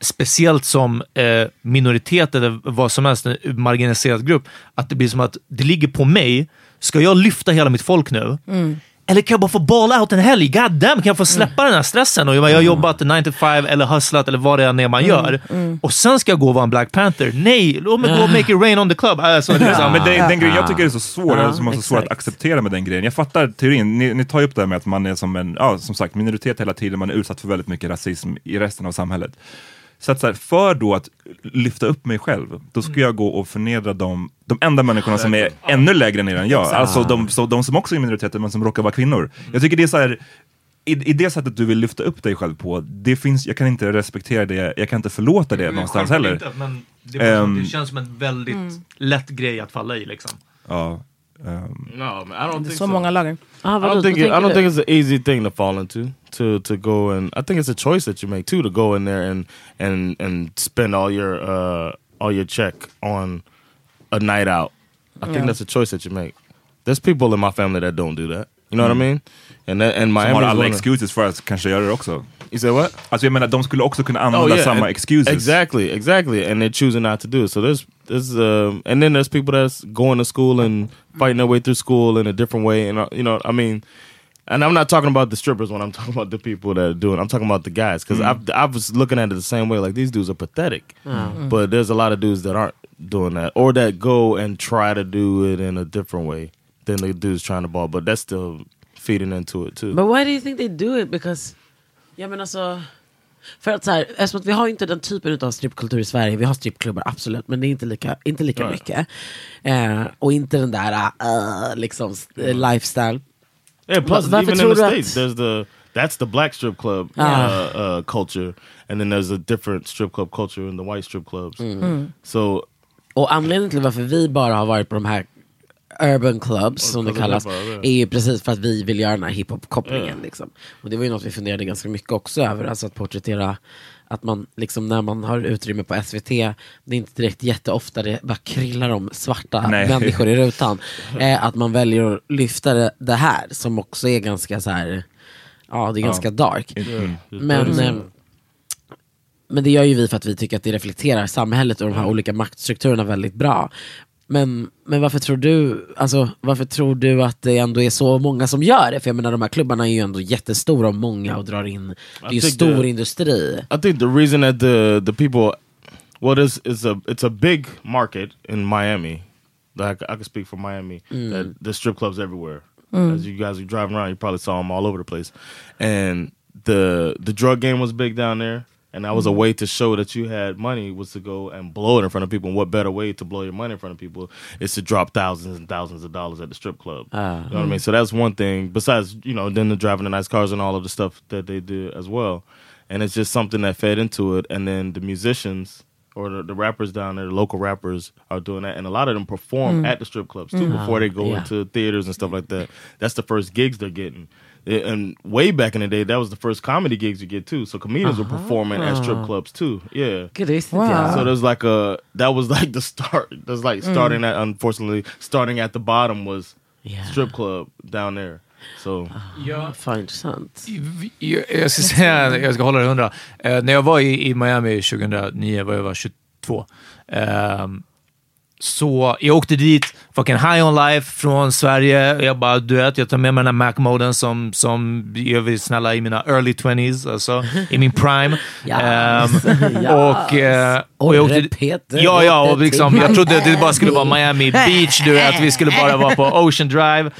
speciellt som eh, minoritet eller vad som helst, en marginaliserad grupp, att det blir som att det ligger på mig. Ska jag lyfta hela mitt folk nu? Mm. Eller kan jag bara få balla out en helg? God damn, kan jag få släppa den här stressen? Och jag, jag har jobbat 9 to 5 eller hustlat eller vad det än är man gör. Och sen ska jag gå och vara en Black Panther. Nej, låt mig gå och make it rain on the club. Alltså, Ja, liksom. men den, den grejen jag tycker är så svår, Ja, alltså, som är så svår att acceptera med den grejen. Jag fattar teorin, ni, ni tar ju upp det här med att man är som en, ja som sagt, minoritet hela tiden, man är utsatt för väldigt mycket rasism i resten av samhället. Så att så här, för då att lyfta upp mig själv, då ska jag gå och förnedra de, de enda människorna som är ännu lägre ner än jag. Alltså de, så, de som också är minoriteter men som råkar vara kvinnor. Jag tycker det är så här, i, I det sättet du vill lyfta upp dig själv på, det finns, jag kan inte respektera det, jag kan inte förlåta det någonstans heller. Inte, men det, som att Ehm, det känns som en väldigt lätt grej att falla i. Liksom. Ja, ehm, No, man, I don't Det är think så so. många lager. Ah, I don't think it, I don't think it's an easy thing to fall into. To to go and I think it's a choice that you make too to go in there and and and spend all your uh all your check on a night out. I think that's a choice that you make. There's people in my family that don't do that. You know what I mean? And that, and som Miami har is alla one of- excuses för att kanske göra det också. You say what? Alltså jag menar, de skulle också kunna använda samma and- excuses. Exactly, exactly, and they're choosing not to do it. So there's there's um, and then there's people that's going to school and fighting their way through school in a different way, and uh, you know, I mean, and I'm not talking about the strippers when I'm (laughs) talking about the people that are doing. I'm talking about the guys because I I was looking at it the same way. Like these dudes are pathetic, but there's a lot of dudes that aren't doing that or that go and try to do it in a different way than the dudes trying to ball. But that's still feeding into it too. But why do you think they do it? Because, ja men alltså, för att så här, eftersom att vi har ju inte den typen av strippkultur i Sverige, vi har strippklubbar absolut, men det är inte lika, inte lika mycket. Eh, och inte den där uh, liksom, uh, lifestyle. Yeah, plus Varför even in the states, there's the that's the black strip club Ah. uh, uh, culture, and then there's a different strip club culture in the white strip clubs. Mm. So Och anledningen till varför vi bara har varit på de här urban clubs, som det kallas, är ju precis för att vi vill göra den här hiphop-kopplingen. Ja. Liksom. Och det var ju något vi funderade ganska mycket också över, alltså att porträttera att man, liksom, när man har utrymme på SVT, det är inte direkt jätteofta det bara kryllar om svarta Nej. människor i rutan. (laughs) Eh, att man väljer att lyfta det, det här, som också är ganska så här, ja det är ganska dark. Mm. Men, eh, men det gör ju vi för att vi tycker att det reflekterar samhället och de här olika maktstrukturerna väldigt bra. Men, men varför tror du alltså, varför tror du att det ändå är så många som gör det? För jag menar de här klubbarna är ju ändå jättestora och många och drar in, det är ju stor the- industri. I think the reason that the the people, well, it's it's a it's a big market in Miami. That I, can speak for Miami. That there's strip clubs everywhere. As you guys are driving around, you probably saw them all over the place. And the the drug game was big down there. And that was a mm-hmm. way to show that you had money was to go and blow it in front of people. And what better way to blow your money in front of people is to drop thousands and thousands of dollars at the strip club. Ah. You know what I mm. mean? So that's one thing. Besides, you know, then the driving the nice cars and all of the stuff that they do as well. And it's just something that fed into it. And then the musicians or the, the rappers down there, the local rappers are doing that. And a lot of them perform mm. at the strip clubs too mm. before they go Yeah. into theaters and stuff like that. That's the first gigs they're getting. And way back in the day, that was the first comedy gigs you get too. So comedians were uh-huh. performing at strip clubs too. Yeah. Gud, Wow. inte jag. So there's like a that was (laughs) like the start. There's like mm. starting at unfortunately starting at the bottom was Yeah. strip club down there. So Ja. Fan intressant. Jag, jag ska säga, (laughs) jag ska hålla det hundra. Eh, när jag var i, i Miami 2009, var jag var 22, ehm, så jag åkte dit, fucking high on life från Sverige. Jag bara, du vet, jag tar med mig den här Mac-moden som, som jag vill snälla i mina early 20s, alltså i min prime. (laughs) Yes. Ehm, (laughs) och, eh, och jag åkte, Peter ja, och liksom, jag trodde att det bara skulle vara Miami. Beach, du vet, vi skulle bara vara på (laughs) Ocean Drive.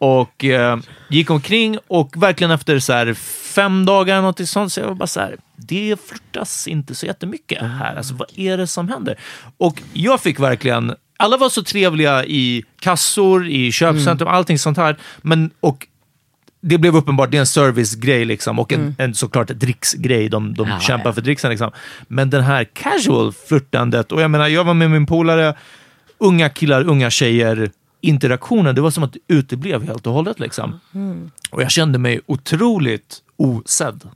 Och eh, gick omkring och verkligen efter så här fem dagar eller något sånt, så jag var bara så här, det flörtas inte så jättemycket här. Alltså vad är det som händer? Och jag fick verkligen, alla var så trevliga i kassor, i köpcentrum, allting sånt här. Men, och det blev uppenbart, det är en servicegrej liksom, och en, en såklart dricksgrej. De, de Ja, kämpar ja. för dricksen. Liksom. Men den här casual flirtandet, och jag menar, jag var med min polare, unga killar, unga tjejer, interaktionen, det var som att det uteblev helt och hållet. Liksom. Och jag kände mig otroligt osedd.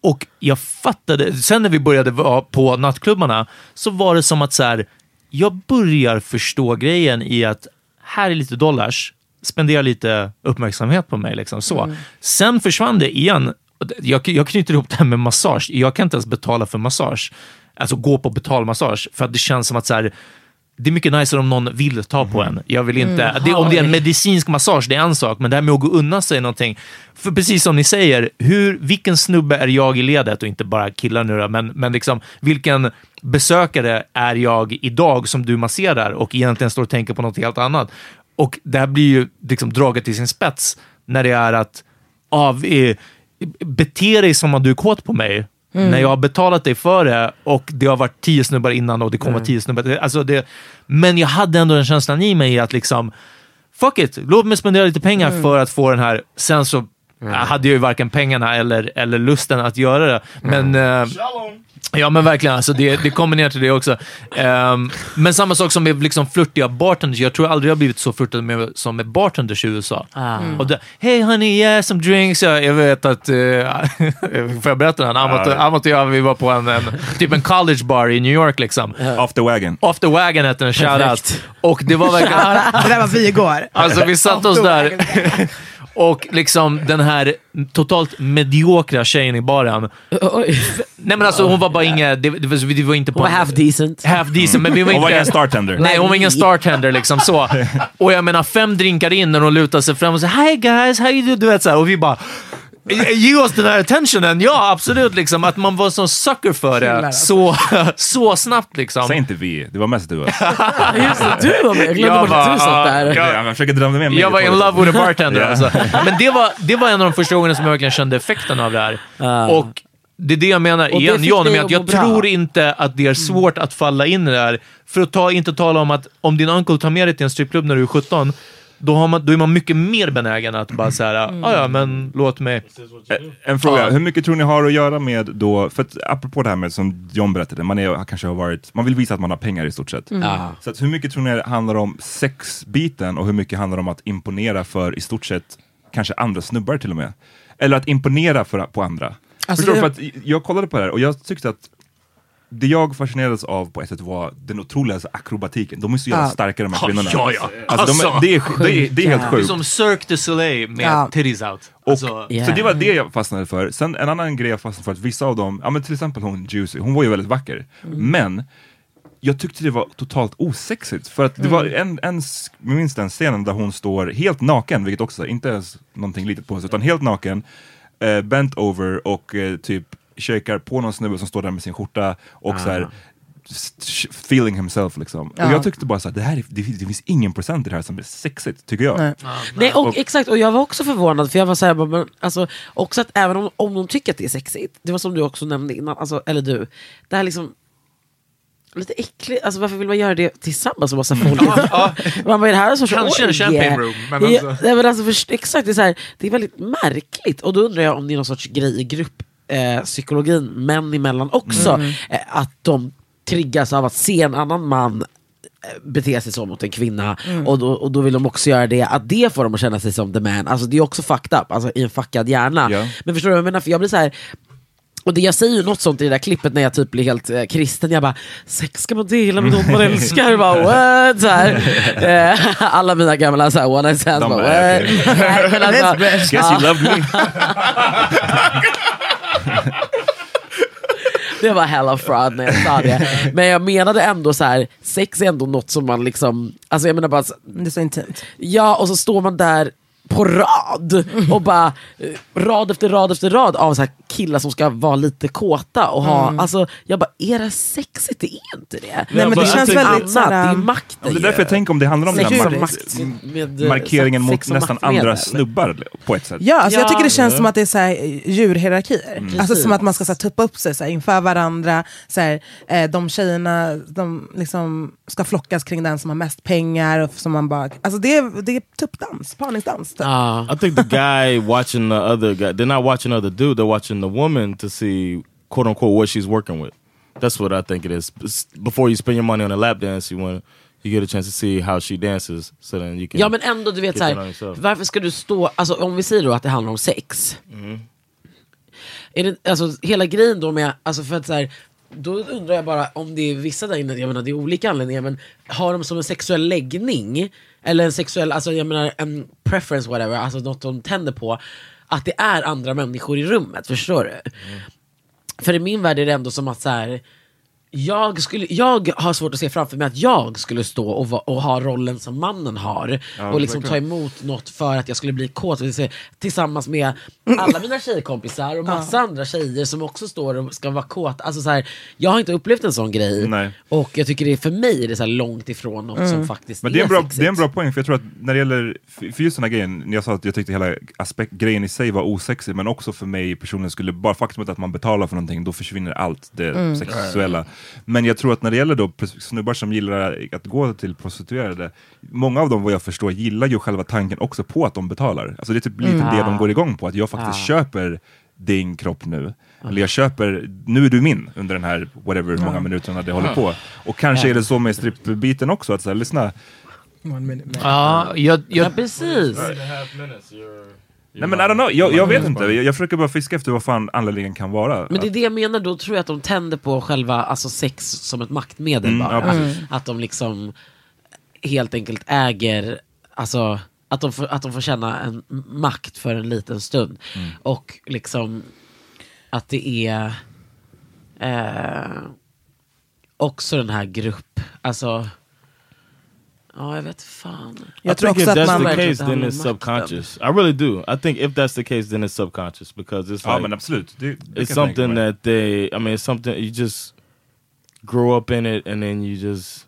Och jag fattade, sen när vi började vara på nattklubbarna, så var det som att så här, jag börjar förstå grejen i att här är lite dollars, spendera lite uppmärksamhet på mig. Liksom, så. Sen försvann det igen. Jag, jag knyter ihop det här med massage. Jag kan inte ens betala för massage. Alltså gå på betalmassage. För att det känns som att så här, det är mycket nicer om någon vill ta på en. Jag vill inte, det, om det är en medicinsk massage, det är en sak, men det här med att gå undan sig någonting. För precis som ni säger, hur, vilken snubbe är jag i ledet och inte bara killar nu då, men, men liksom, vilken besökare är jag idag som du masserar och egentligen står och tänker på något helt annat? Och det här blir ju liksom draget till sin spets när det är att av, eh, bete dig som att du är kåt på mig. När jag har betalat dig för det och det har varit tio snubbar innan och det kommer vara tio snubbar. Alltså det, men jag hade ändå den känslan i mig att liksom, fuck it, låt mig spendera lite pengar för att få den här. Sen så hade jag ju varken pengarna eller, eller lusten att göra det. Men, eh, Ja men verkligen, alltså det, det kommer ner till det också. Ehm, men samma sak som med liksom flörtiga bartenders. Jag tror aldrig jag har blivit så flörtad med, som med bartenders i USA. Och det, Hey honey, yeah some drinks. Jag, jag vet att, uh, (laughs) får jag berätta den? Amat, Amat och jag, vi var på en, en, typ en college bar i New York liksom. Off the wagon. Off the wagon hette den, shoutout. Och det var verkligen... (laughs) det där var vi igår. Alltså vi satte oss där (laughs) och liksom den här totalt mediokra tjejen i baren. Nej men alltså hon var bara inget, det, det, var, det var inte på... Hon var half decent. half decent, men vi var Hon inte... var ingen startender. Nej, hon var ingen startender liksom så. Och jag menar fem drinkar in när hon lutar sig fram och säger Hi guys, how you do? Du vet så här, och vi bara Ge oss den här attentionen! Ja, absolut. Liksom, att man var sån sucker för det så, (laughs) så snabbt. Liksom. Säg inte vi, det var mest du. (laughs) Just det, du var med. Jag glömde Jag bort att du satt där. ja, Jag försöker dra med mig. Jag var in love with a bartender. (laughs) Alltså. Men det var, det var en av de första gångerna som jag verkligen kände effekten av det här. Och det är det jag menar Och igen, John, med att jag bra. tror inte att det är svårt att falla in i det här. För att ta, inte tala om att om din uncle tar med dig till en strippklubb när du är 17, då, har man, då är man mycket mer benägen att bara säga, Mm. ah, ja men låt mig. En fråga, Ja. hur mycket tror ni har att göra med då, för att apropå det här med som John berättade, man är, kanske har varit, man vill visa att man har pengar i stort sett. Mm. Ja. Så att hur mycket tror ni handlar om sexbiten och hur mycket handlar om att imponera för i stort sett kanske andra snubbar till och med? Eller att imponera för, på andra. Alltså Förstår du? det- För att jag kollade på det här och jag tyckte att det jag fascinerades av på ett sätt var den otroliga alltså, akrobatiken. De är så jävla Ja. starka de här kvinnorna. ja, ja. Alltså, de, Alltså, är- det, är, det, är, det är helt Det är sjukt. som Cirque du Soleil med Ja. titties out. Och, Alltså, Så det var det jag fastnade för. Sen en annan grej jag fastnade för, att vissa av dem, ja men till exempel hon Juicy, hon var ju väldigt vacker. Men jag tyckte det var totalt osexigt. För att det var en, en, jag minns den scenen där hon står helt naken, vilket också, inte ens någonting litet på sig, utan helt naken, eh, bent over och eh, typ shakar på någon snubbe som står där med sin skjorta och så här, sh- feeling himself liksom. Ja. Och jag tyckte bara så här, det här är, det, finns- det finns ingen procent i det här som är sexigt, tycker jag. Nej. Nej, och, Och- exakt, och jag var också förvånad för jag var såhär, bara, men, alltså, också att även om, om de tycker att det är sexigt, det var som du också nämnde innan, alltså, eller du, det här liksom Lite äckligt, alltså varför vill man göra det tillsammans med massa folk? (laughs) man bara, är det här en sorts Kanske en champagne room, men Ja, alltså- nej, men alltså, för, exakt, det är, så här, det är väldigt märkligt. Och då undrar jag om det är någon sorts grej i grupppsykologin, eh, psykologin, män emellan också, Mm. eh, att de triggas av att se en annan man eh, bete sig så mot en kvinna Mm. och, då, och då vill de också göra det, att det får dem att känna sig som the man. Alltså det är också fucked up, alltså i en fuckad hjärna. Ja. Men förstår du vad jag menar? För jag blir så här. Och det jag säger ju något sånt i det där klippet när jag typ blir helt eh, kristen, jag bara sex ska man dela med någon man (laughs) älskar, bara, what? Så här. Eh, alla mina gamla så här, one night stands, bara, what? Nej, men alltså, (laughs) Guess you loved me. (laughs) Det var hella fraud när jag sa det. Men jag menade ändå så här, sex är ändå något som man liksom, alltså jag menar bara, Det är så intimt. ja och så står man där på rad och bara eh, rad efter rad efter rad av så killar som ska vara lite kåta och ha, alltså jag bara, är det sexigt? Det är inte det. Nej, men det är känns väldigt annat, såhär, det är makten Ja, det är därför jag tänker om det handlar om den här mark- makt med, eh, markeringen mot nästan andra snubbar på ett sätt. Ja, alltså jag Ja. tycker det känns som att det är så här, eh, djurhierarkier. Alltså Precis. som att man ska så här, tuppa upp sig så här, inför varandra. Så här, eh, de tjejerna de liksom ska flockas kring den som har mest pengar. Och som man bara, alltså det, är, det är tuppdans, parningsdans. Typ. Ja. I think the guy (laughs) watching the other guy, they're not watching the other dude, they're watching the woman to see, quote unquote, what she's working with. That's what I think it is. Before you spend your money on a lap dance, you want you get a chance to see how she dances, so then you can. Ja men ändå, du vet så that här, varför ska du stå, alltså om vi säger då att det handlar om sex. Är det, alltså hela grejen då med, alltså för att så här, då undrar jag bara om det är vissa där inne, jag menar det är olika anledningar, men har de som en sexuell läggning, eller en sexuell, alltså jag menar en preference whatever, alltså något de tänder på, att det är andra människor i rummet, förstår du? För i min värld är det ändå som att så här, jag, skulle, jag har svårt att se framför mig att jag skulle stå och, va, och ha rollen som mannen har och liksom ta emot något för att jag skulle bli kåt tillsammans med alla mina tjejkompisar och massa andra tjejer som också står och ska vara kåta. Alltså så här, jag har inte upplevt en sån grej Nej. och jag tycker det är för mig är det så här långt ifrån något som faktiskt Men det är, en bra, sexigt. det är en bra poäng, för jag tror att när det gäller, för just den här grejen, när jag sa att jag tyckte hela aspekt, grejen i sig var osexig, men också för mig personligen skulle, bara faktumet att man betalar för någonting, då försvinner allt det sexuella. Men jag tror att när det gäller då snubbar som gillar att gå till prostituerade, många av dem vad jag förstår gillar ju själva tanken också på att de betalar. Alltså det är typ lite det de går igång på, att jag faktiskt köper din kropp nu. Eller jag köper, nu är du min under den här whatever hur många minuterna det håller på. Och kanske är det så med strippbiten också, att så här, lyssna, One minute man. Ja, jag, Ja jag, precis. Nej men I don't know, jag, jag vet inte. Jag, jag försöker bara fiska efter vad fan anledningen kan vara. Men det är det jag menar, då tror jag att de tänder på själva alltså sex som ett maktmedel Mm, ja, bara. precis. att de liksom helt enkelt äger, alltså att de, får, att de får känna en makt för en liten stund. Mm. Och liksom att det är eh, också den här grupp, alltså Ja, jag vet fan. Jag I tror think if också att that's man... the case, then it's om makten. subconscious. I really do. I think if that's the case, then it's subconscious because it's Ja like men absolut. Det, det it's something that they. I mean, it's something you just grow up in it, and then you just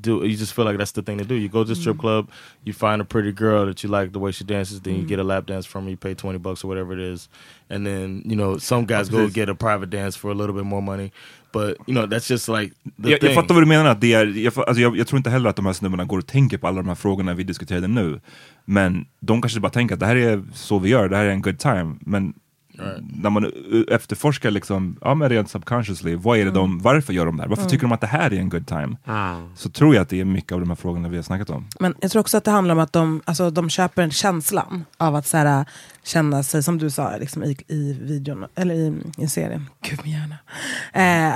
do. You just feel like that's the thing to do. You go to the strip mm. club, you find a pretty girl that you like the way she dances, then you mm. get a lap dance from her. You pay twenty bucks or whatever it is, and then you know some guys go get a private dance for a little bit more money. But you know that's just like the Jag, thing. jag fattar vad du menar, att det är, jag, alltså jag, jag tror inte heller att de här snubbarna går och tänker på alla de här frågorna vi diskuterade nu. Men de kanske bara tänker att det här är så vi gör, det här är en good time. Men när man efterforskar liksom, ja men rent subconsciously, vad är det de, varför gör de det här? Varför Mm. tycker de att det här är en good time? Ah. Så tror jag att det är mycket av de här frågorna vi har snackat om. Men jag tror också att det handlar om att de, alltså, de köper en känslan av att så här, känna sig, som du sa liksom, i, i videon, eller i, i serien. Gud min hjärna.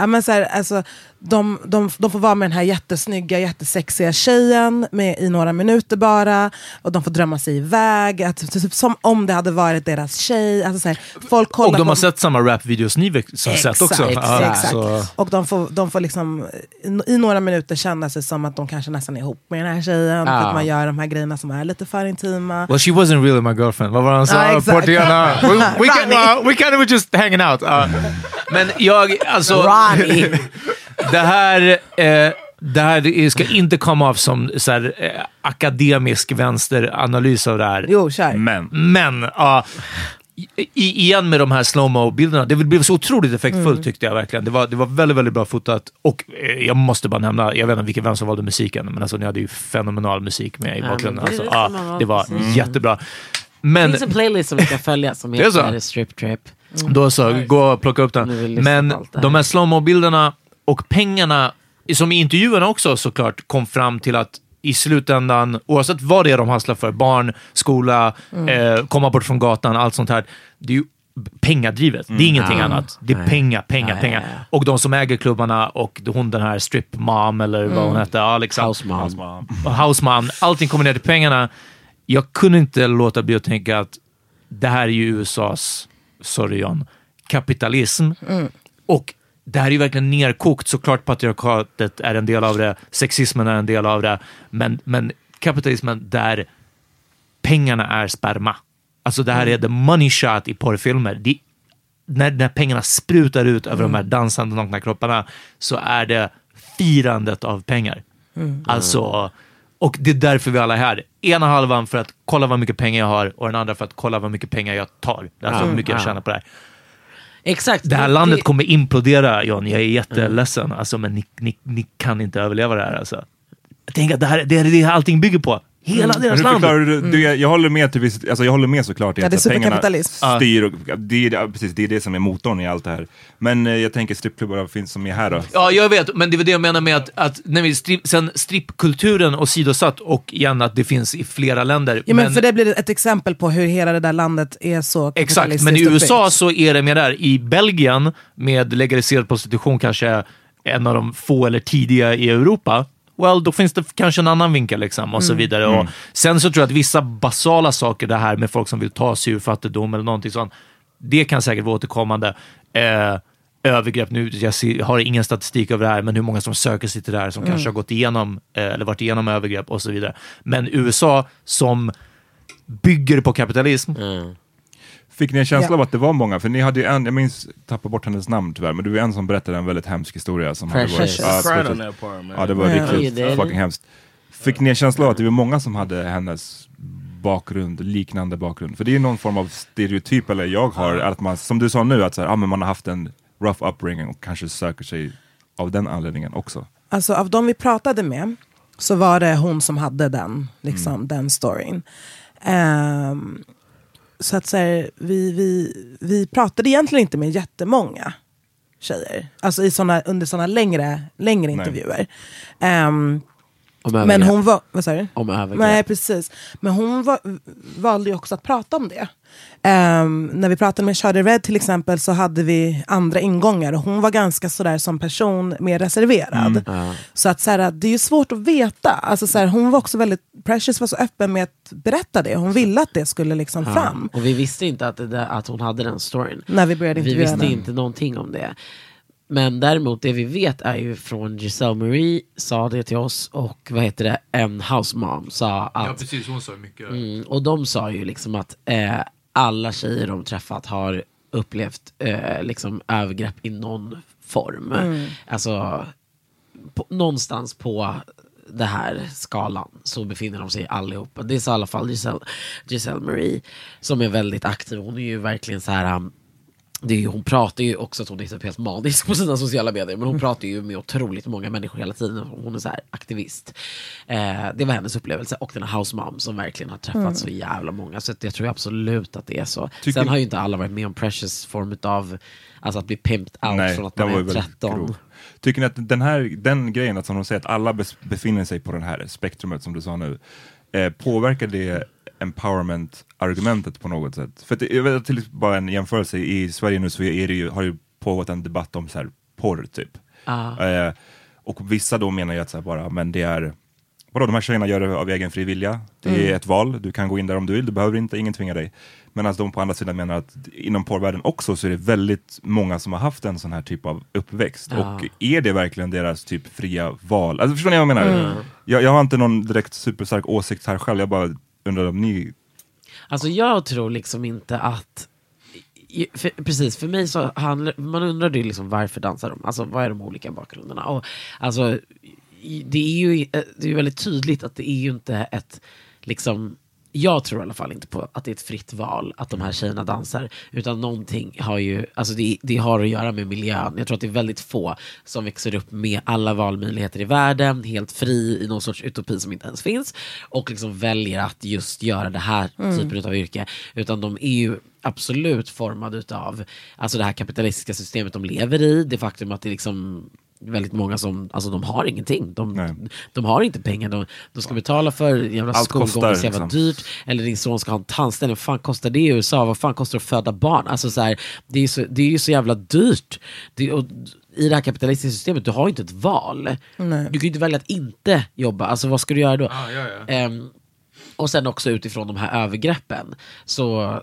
Eh, men så här, alltså, de, de, de får vara med den här jättesnygga, jättesexiga tjejen med, i några minuter bara. Och de får drömma sig iväg, att, typ, som om det hade varit deras tjej. Alltså, så här, folk kollar Och de på, har sett samma rap-videos ni har sett också. Exakt, exakt. så- Och de får, de får liksom i, i några minuter känna sig som att de kanske nästan är ihop med den här tjejen. För Ja. att man gör de här grejerna som är lite för intima. Well, she wasn't really my girlfriend. Vad var han sa? Exakt. Portiana. We, we, can, uh, we kind of were just hanging out. Uh, men jag, alltså... Ronnie. (laughs) det här... Eh, det här det ska inte komma av som så här, eh, akademisk vänsteranalys av det här. Jo, kör. Men. Men, ja. i, igen med de här slowmo-bilderna. Det blev så otroligt effektfullt Mm. tyckte jag verkligen. Det var, det var väldigt, väldigt bra fotat. Och eh, jag måste bara nämna, jag vet inte vilken vem som valde musiken, men alltså ni hade ju fenomenal musik med i bakgrunden. Alltså, man det var. Mm. jättebra. Det Men finns en playlist som vi kan följa som (laughs) Det heter Strip Trip. då så, gå och plocka upp den. Men det de här slowmo-bilderna och pengarna, som i intervjuerna också såklart kom fram till att i slutändan, oavsett vad det är de hasslar för, barn, skola, Mm. eh, komma bort från gatan, allt sånt här. Det är ju pengadrivet. Det är ingenting Mm. annat. Det är Nej. pengar, pengar, ja, pengar. Och de som äger klubbarna och hon den här strip mom eller vad hon Mm. hette. Liksom. House mom. House mom. House mom. Allting kommer ner till pengarna. Jag kunde inte låta bli att tänka att det här är ju USAs, sorry John, kapitalism. Och det här är ju verkligen nerkokt. Såklart patriarkatet är en del av det, sexismen är en del av det, men, men kapitalismen där pengarna är sperma. Alltså det här är the money shot i porrfilmer. Det, när, när pengarna sprutar ut över de här dansande nakna kropparna så är det firandet av pengar. Mm. Alltså, och det är därför vi alla är här. Ena halvan för att kolla vad mycket pengar jag har och den andra för att kolla vad mycket pengar jag tar. Alltså hur Mm. mycket jag Ja. tjänar på det här. Exakt. Det här Det- landet det- kommer implodera John, jag är jätteledsen. Alltså, men ni, ni, ni kan inte överleva det här. Alltså. Tänker att det här det är det allting bygger på. Hela Men deras land. du, du, jag håller med till viss, alltså jag håller med såklart Ja, att det är superkapitalism. styr och, det, är, precis, det är det som är motorn i allt det här. Men eh, jag tänker strippklubbar finns som är här då. Ja, jag vet, men det var det jag menar med att, att när vi strip, sen strippkulturen åsidosatt och igen att det finns i flera länder. Ja, men för det blir ett exempel på hur hela det där landet är så Exakt, kapitalistiskt men i USA så är det mer där. I Belgien, med legaliserad prostitution kanske en av de få eller tidiga i Europa, well, då finns det kanske en annan vinkel liksom och så Mm. vidare. Mm. Och sen så tror jag att vissa basala saker, det här med folk som vill ta sig ur fattigdom eller någonting sånt, det kan säkert vara återkommande. Eh, övergrepp, nu jag ser, har ingen statistik över det här, men hur många som söker sig till det här som Mm. kanske har gått igenom eh, eller varit igenom övergrepp och så vidare. Men USA som bygger på kapitalism, Mm. Fick ni en känsla Ja. av att det var många? För ni hade ju en, jag minns, tappar bort hennes namn tyvärr, men du var en som berättade en väldigt hemsk historia. Som hade varit, Precious. Ja, Cried on Precious. that part, man. ja, det var Ja. riktigt det. fucking hemskt. Fick ni en känsla av att det var många som hade hennes bakgrund, liknande bakgrund? För det är ju någon form av stereotyp, eller jag har, att man, som du sa nu, att så här, ah, men man har haft en rough upbringing och kanske söker sig av den anledningen också. Alltså av de vi pratade med så var det hon som hade den, liksom, den storyn. Ehm, så att så här, vi, vi, vi pratade egentligen inte med jättemånga tjejer. Alltså i såna, under sådana längre, längre intervjuer. Ehm, Om men hon var, vad sa du? Om övergrepp. Nej precis. Men hon var, valde ju också att prata om det. Ehm, när vi pratade med Charlie Red till exempel så hade vi andra ingångar och hon var ganska sådär som person mer reserverad. Ja. Så att så här, det är ju svårt att veta. Alltså, så här, hon var också väldigt, Precious var så öppen med att berätta det. Hon ville att det skulle liksom fram. Och vi visste inte att, det där, att hon hade den storyn. När vi började Vi intervjua visste henne. inte någonting om det. Men däremot det vi vet är ju från Giselle Marie sa det till oss och vad heter det, en house mom sa att precis, hon sa mycket. Mm, och de sa ju liksom att eh, alla tjejer de träffat har upplevt eh, liksom övergrepp i någon form. Mm. Alltså, på, någonstans på det här skalan så befinner de sig allihopa. Det sa i alla fall Giselle, Giselle Marie som är väldigt aktiv. Hon är ju verkligen så här um, det är hon pratar ju också att hon är typ helt manisk på sina sociala medier. Men hon pratar ju med otroligt många människor hela tiden. Hon är så aktivist. Eh, det var hennes upplevelse. Och den här house mom som verkligen har träffat Mm. så jävla många. Så jag tror absolut att det är så. Tycker- Sen har ju inte alla varit med om Precious form av alltså att bli pimped out Nej, från att man är ju väldigt 13. grov. Tycker ni att den här den grejen, att som de säger att alla befinner sig på det här spektrumet som du sa nu, eh, påverkar det empowerment-argumentet på något sätt? För att, det- jag vet till bara en jämförelse, i Sverige nu så är det ju, har ju pågått en debatt om så här, porr typ. Ah. Eh, och vissa då menar ju att så här, bara, men det är Vadå, de här tjejerna gör det av egen fri vilja. Det är Mm. ett val, du kan gå in där om du vill, du behöver inte, ingen tvingar dig. Medan de på andra sidan menar att inom porrvärlden också så är det väldigt många som har haft en sån här typ av uppväxt. Ja. Och är det verkligen deras typ fria val? Alltså förstår ni vad jag menar? Mm. Jag, jag har inte någon direkt superstark åsikt här själv, jag bara undrar om ni... Alltså jag tror liksom inte att för, precis, för mig så handlar man undrar ju liksom varför dansar de? Alltså vad är de olika bakgrunderna? Och, alltså, det är ju eh, det är väldigt tydligt att det är ju inte ett liksom jag tror i alla fall inte på att det är ett fritt val att de här tjejerna dansar. Utan någonting har ju, alltså det, det har att göra med miljön. Jag tror att det är väldigt få som växer upp med alla valmöjligheter i världen, helt fri i någon sorts utopi som inte ens finns. Och liksom väljer att just göra det här Mm. typen av yrke. Utan de är ju absolut formade utav alltså det här kapitalistiska systemet de lever i. Det faktum att det liksom väldigt många som, alltså de har ingenting. De, de har inte pengar. De, de ska betala för jävla Allt skolgång, kostar, så jävla liksom. dyrt. Eller din son ska ha en tandställning, vad fan kostar det i USA? Vad fan kostar det att föda barn? Alltså så här, det, är ju så, det är ju så jävla dyrt. Det, och, I det här kapitalistiska systemet, du har ju inte ett val. Nej. Du kan ju inte välja att inte jobba. Alltså vad ska du göra då? ja, ja. Ehm, och sen också utifrån de här övergreppen så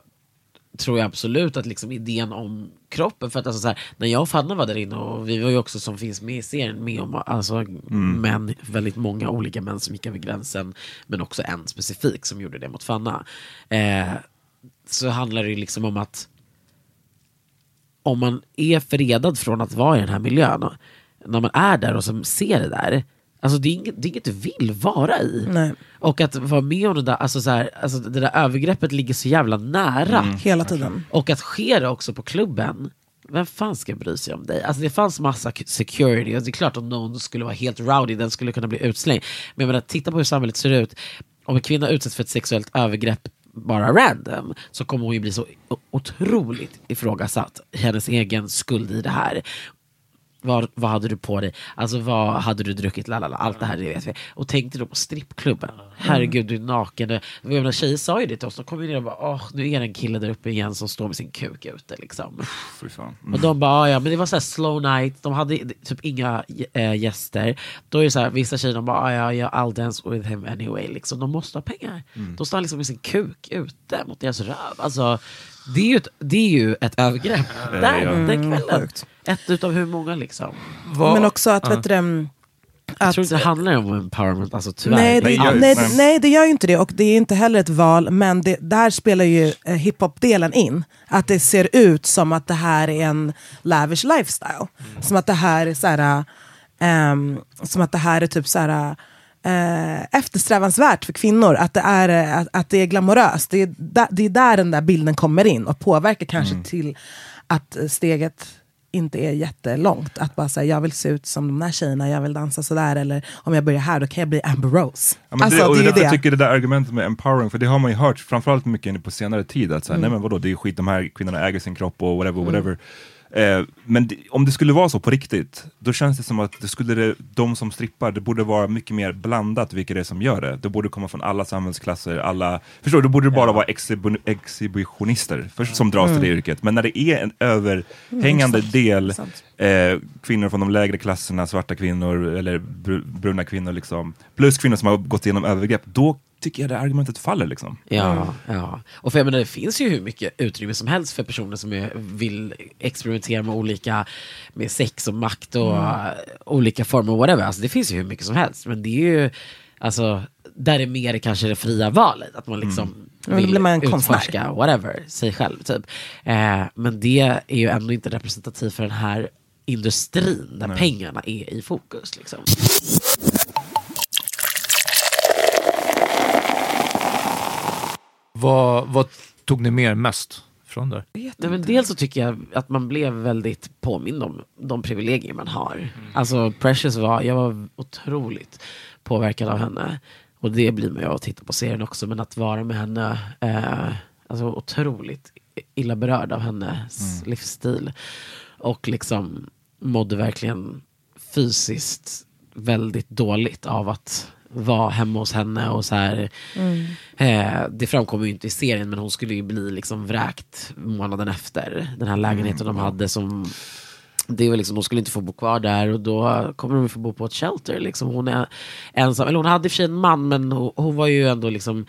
tror jag absolut att liksom idén om kroppen, för att alltså så här, när jag och Fanna var där inne och vi var ju också som finns med i serien med om alltså män, väldigt många olika män som gick över gränsen, men också en specifik som gjorde det mot Fanna. Eh, så handlar det ju liksom om att om man är fredad från att vara i den här miljön, när man är där och som ser det där, alltså det är inget, det är inget du vill vara i. Nej. Och att vara med om det där, alltså så här, alltså det där övergreppet ligger så jävla nära. Mm. Hela tiden. Och att ske det också på klubben, vem fan ska bry sig om dig? Alltså det fanns massa security, och det är klart att någon skulle vara helt rowdy, den skulle kunna bli utslängd. Men jag menar, titta på hur samhället ser ut. Om en kvinna utsätts för ett sexuellt övergrepp bara random, så kommer hon ju bli så otroligt ifrågasatt. Hennes egen skuld i det här. Vad, vad hade du på dig? Alltså vad hade du druckit? Lalala, allt det här det vet vi. Och tänkte då på strippklubben. Herregud, du är naken. Jag menar, tjejer sa ju det till oss. De kom ner och bara, åh, nu är det en kille där uppe igen som står med sin kuk ute. Liksom. Fan. Och de bara, "Ah, ja men det var så här slow night, de hade typ inga äh, gäster. Då är det så här, vissa tjejer de bara, "Ah, ja, ja I'll dance with him anyway. Liksom, de måste ha pengar. Mm. De står liksom med sin kuk ute mot deras röv. Alltså, det är ju ett, det är ju ett övergrepp. Där, ja. den Mm, kvällen. sjukt. Ett utav hur många liksom. Men också att, vet du, det, Jag tror inte det handlar om empowerment, alltså tyvärr. Nej, det, nej, nej, det gör ju inte det. Och det är inte heller ett val. Men det, där spelar ju eh, hiphop-delen in. Att det ser ut som att det här är en lavish lifestyle. Som att det här är så här, ehm, som att det här är typ så här, eh, eftersträvansvärt för kvinnor. Att det är, eh, att, att det är glamoröst. Det är, där, det är där den där bilden kommer in och påverkar kanske till att steget inte är jättelångt. Att bara säga jag vill se ut som de där tjejerna, jag vill dansa sådär. Eller om jag börjar här då kan jag bli Amber Rose. Ja, men alltså, det, och det det är är därför jag tycker det där argumentet med empowering, för det har man ju hört framförallt mycket på senare tid, att så här, Mm. nej men vadå, det är skit, de här kvinnorna äger sin kropp och whatever, Mm. Eh, men det, om det skulle vara så på riktigt, då känns det som att det skulle det, de som strippar, det borde vara mycket mer blandat vilka det är som gör det. Det borde komma från alla samhällsklasser, alla, förstår du, då borde det bara vara exhibi exhibitionister för, som dras till det Mm. yrket. Men när det är en överhängande Mm, del eh, kvinnor från de lägre klasserna, svarta kvinnor eller br bruna kvinnor, liksom, plus kvinnor som har gått igenom övergrepp, då tycker jag det argumentet faller. Liksom. Ja, ja. Och för jag menar, det finns ju hur mycket utrymme som helst för personer som är, vill experimentera med olika, med sex och makt och Mm. olika former, whatever. Alltså det finns ju hur mycket som helst. Men det är ju, alltså, där är mer kanske det fria valet. Att man liksom Mm. Ja, då vill blir man en konstnär. utforska, whatever, sig själv typ. Eh, men det är ju ändå inte representativt för den här industrin där Nej. pengarna är i fokus. Liksom. Vad, vad tog ni med er mest från där? Nej, men dels så tycker jag att man blev väldigt påmind om de privilegier man har. Alltså Precious var, jag var otroligt påverkad av henne. Och det blir man ju av att titta på serien också. Men att vara med henne, eh, alltså otroligt illa berörd av hennes livsstil. Och liksom mådde verkligen fysiskt väldigt dåligt av att vara hemma hos henne och så här. Mm. Eh, det framkommer ju inte i serien men hon skulle ju bli liksom vräkt månaden efter. Den här lägenheten de hade som det var liksom, de skulle inte få bo kvar där och då kommer de få bo på ett shelter. Liksom. Hon är ensam, eller hon hade i och för sig en man men hon, hon var ju ändå liksom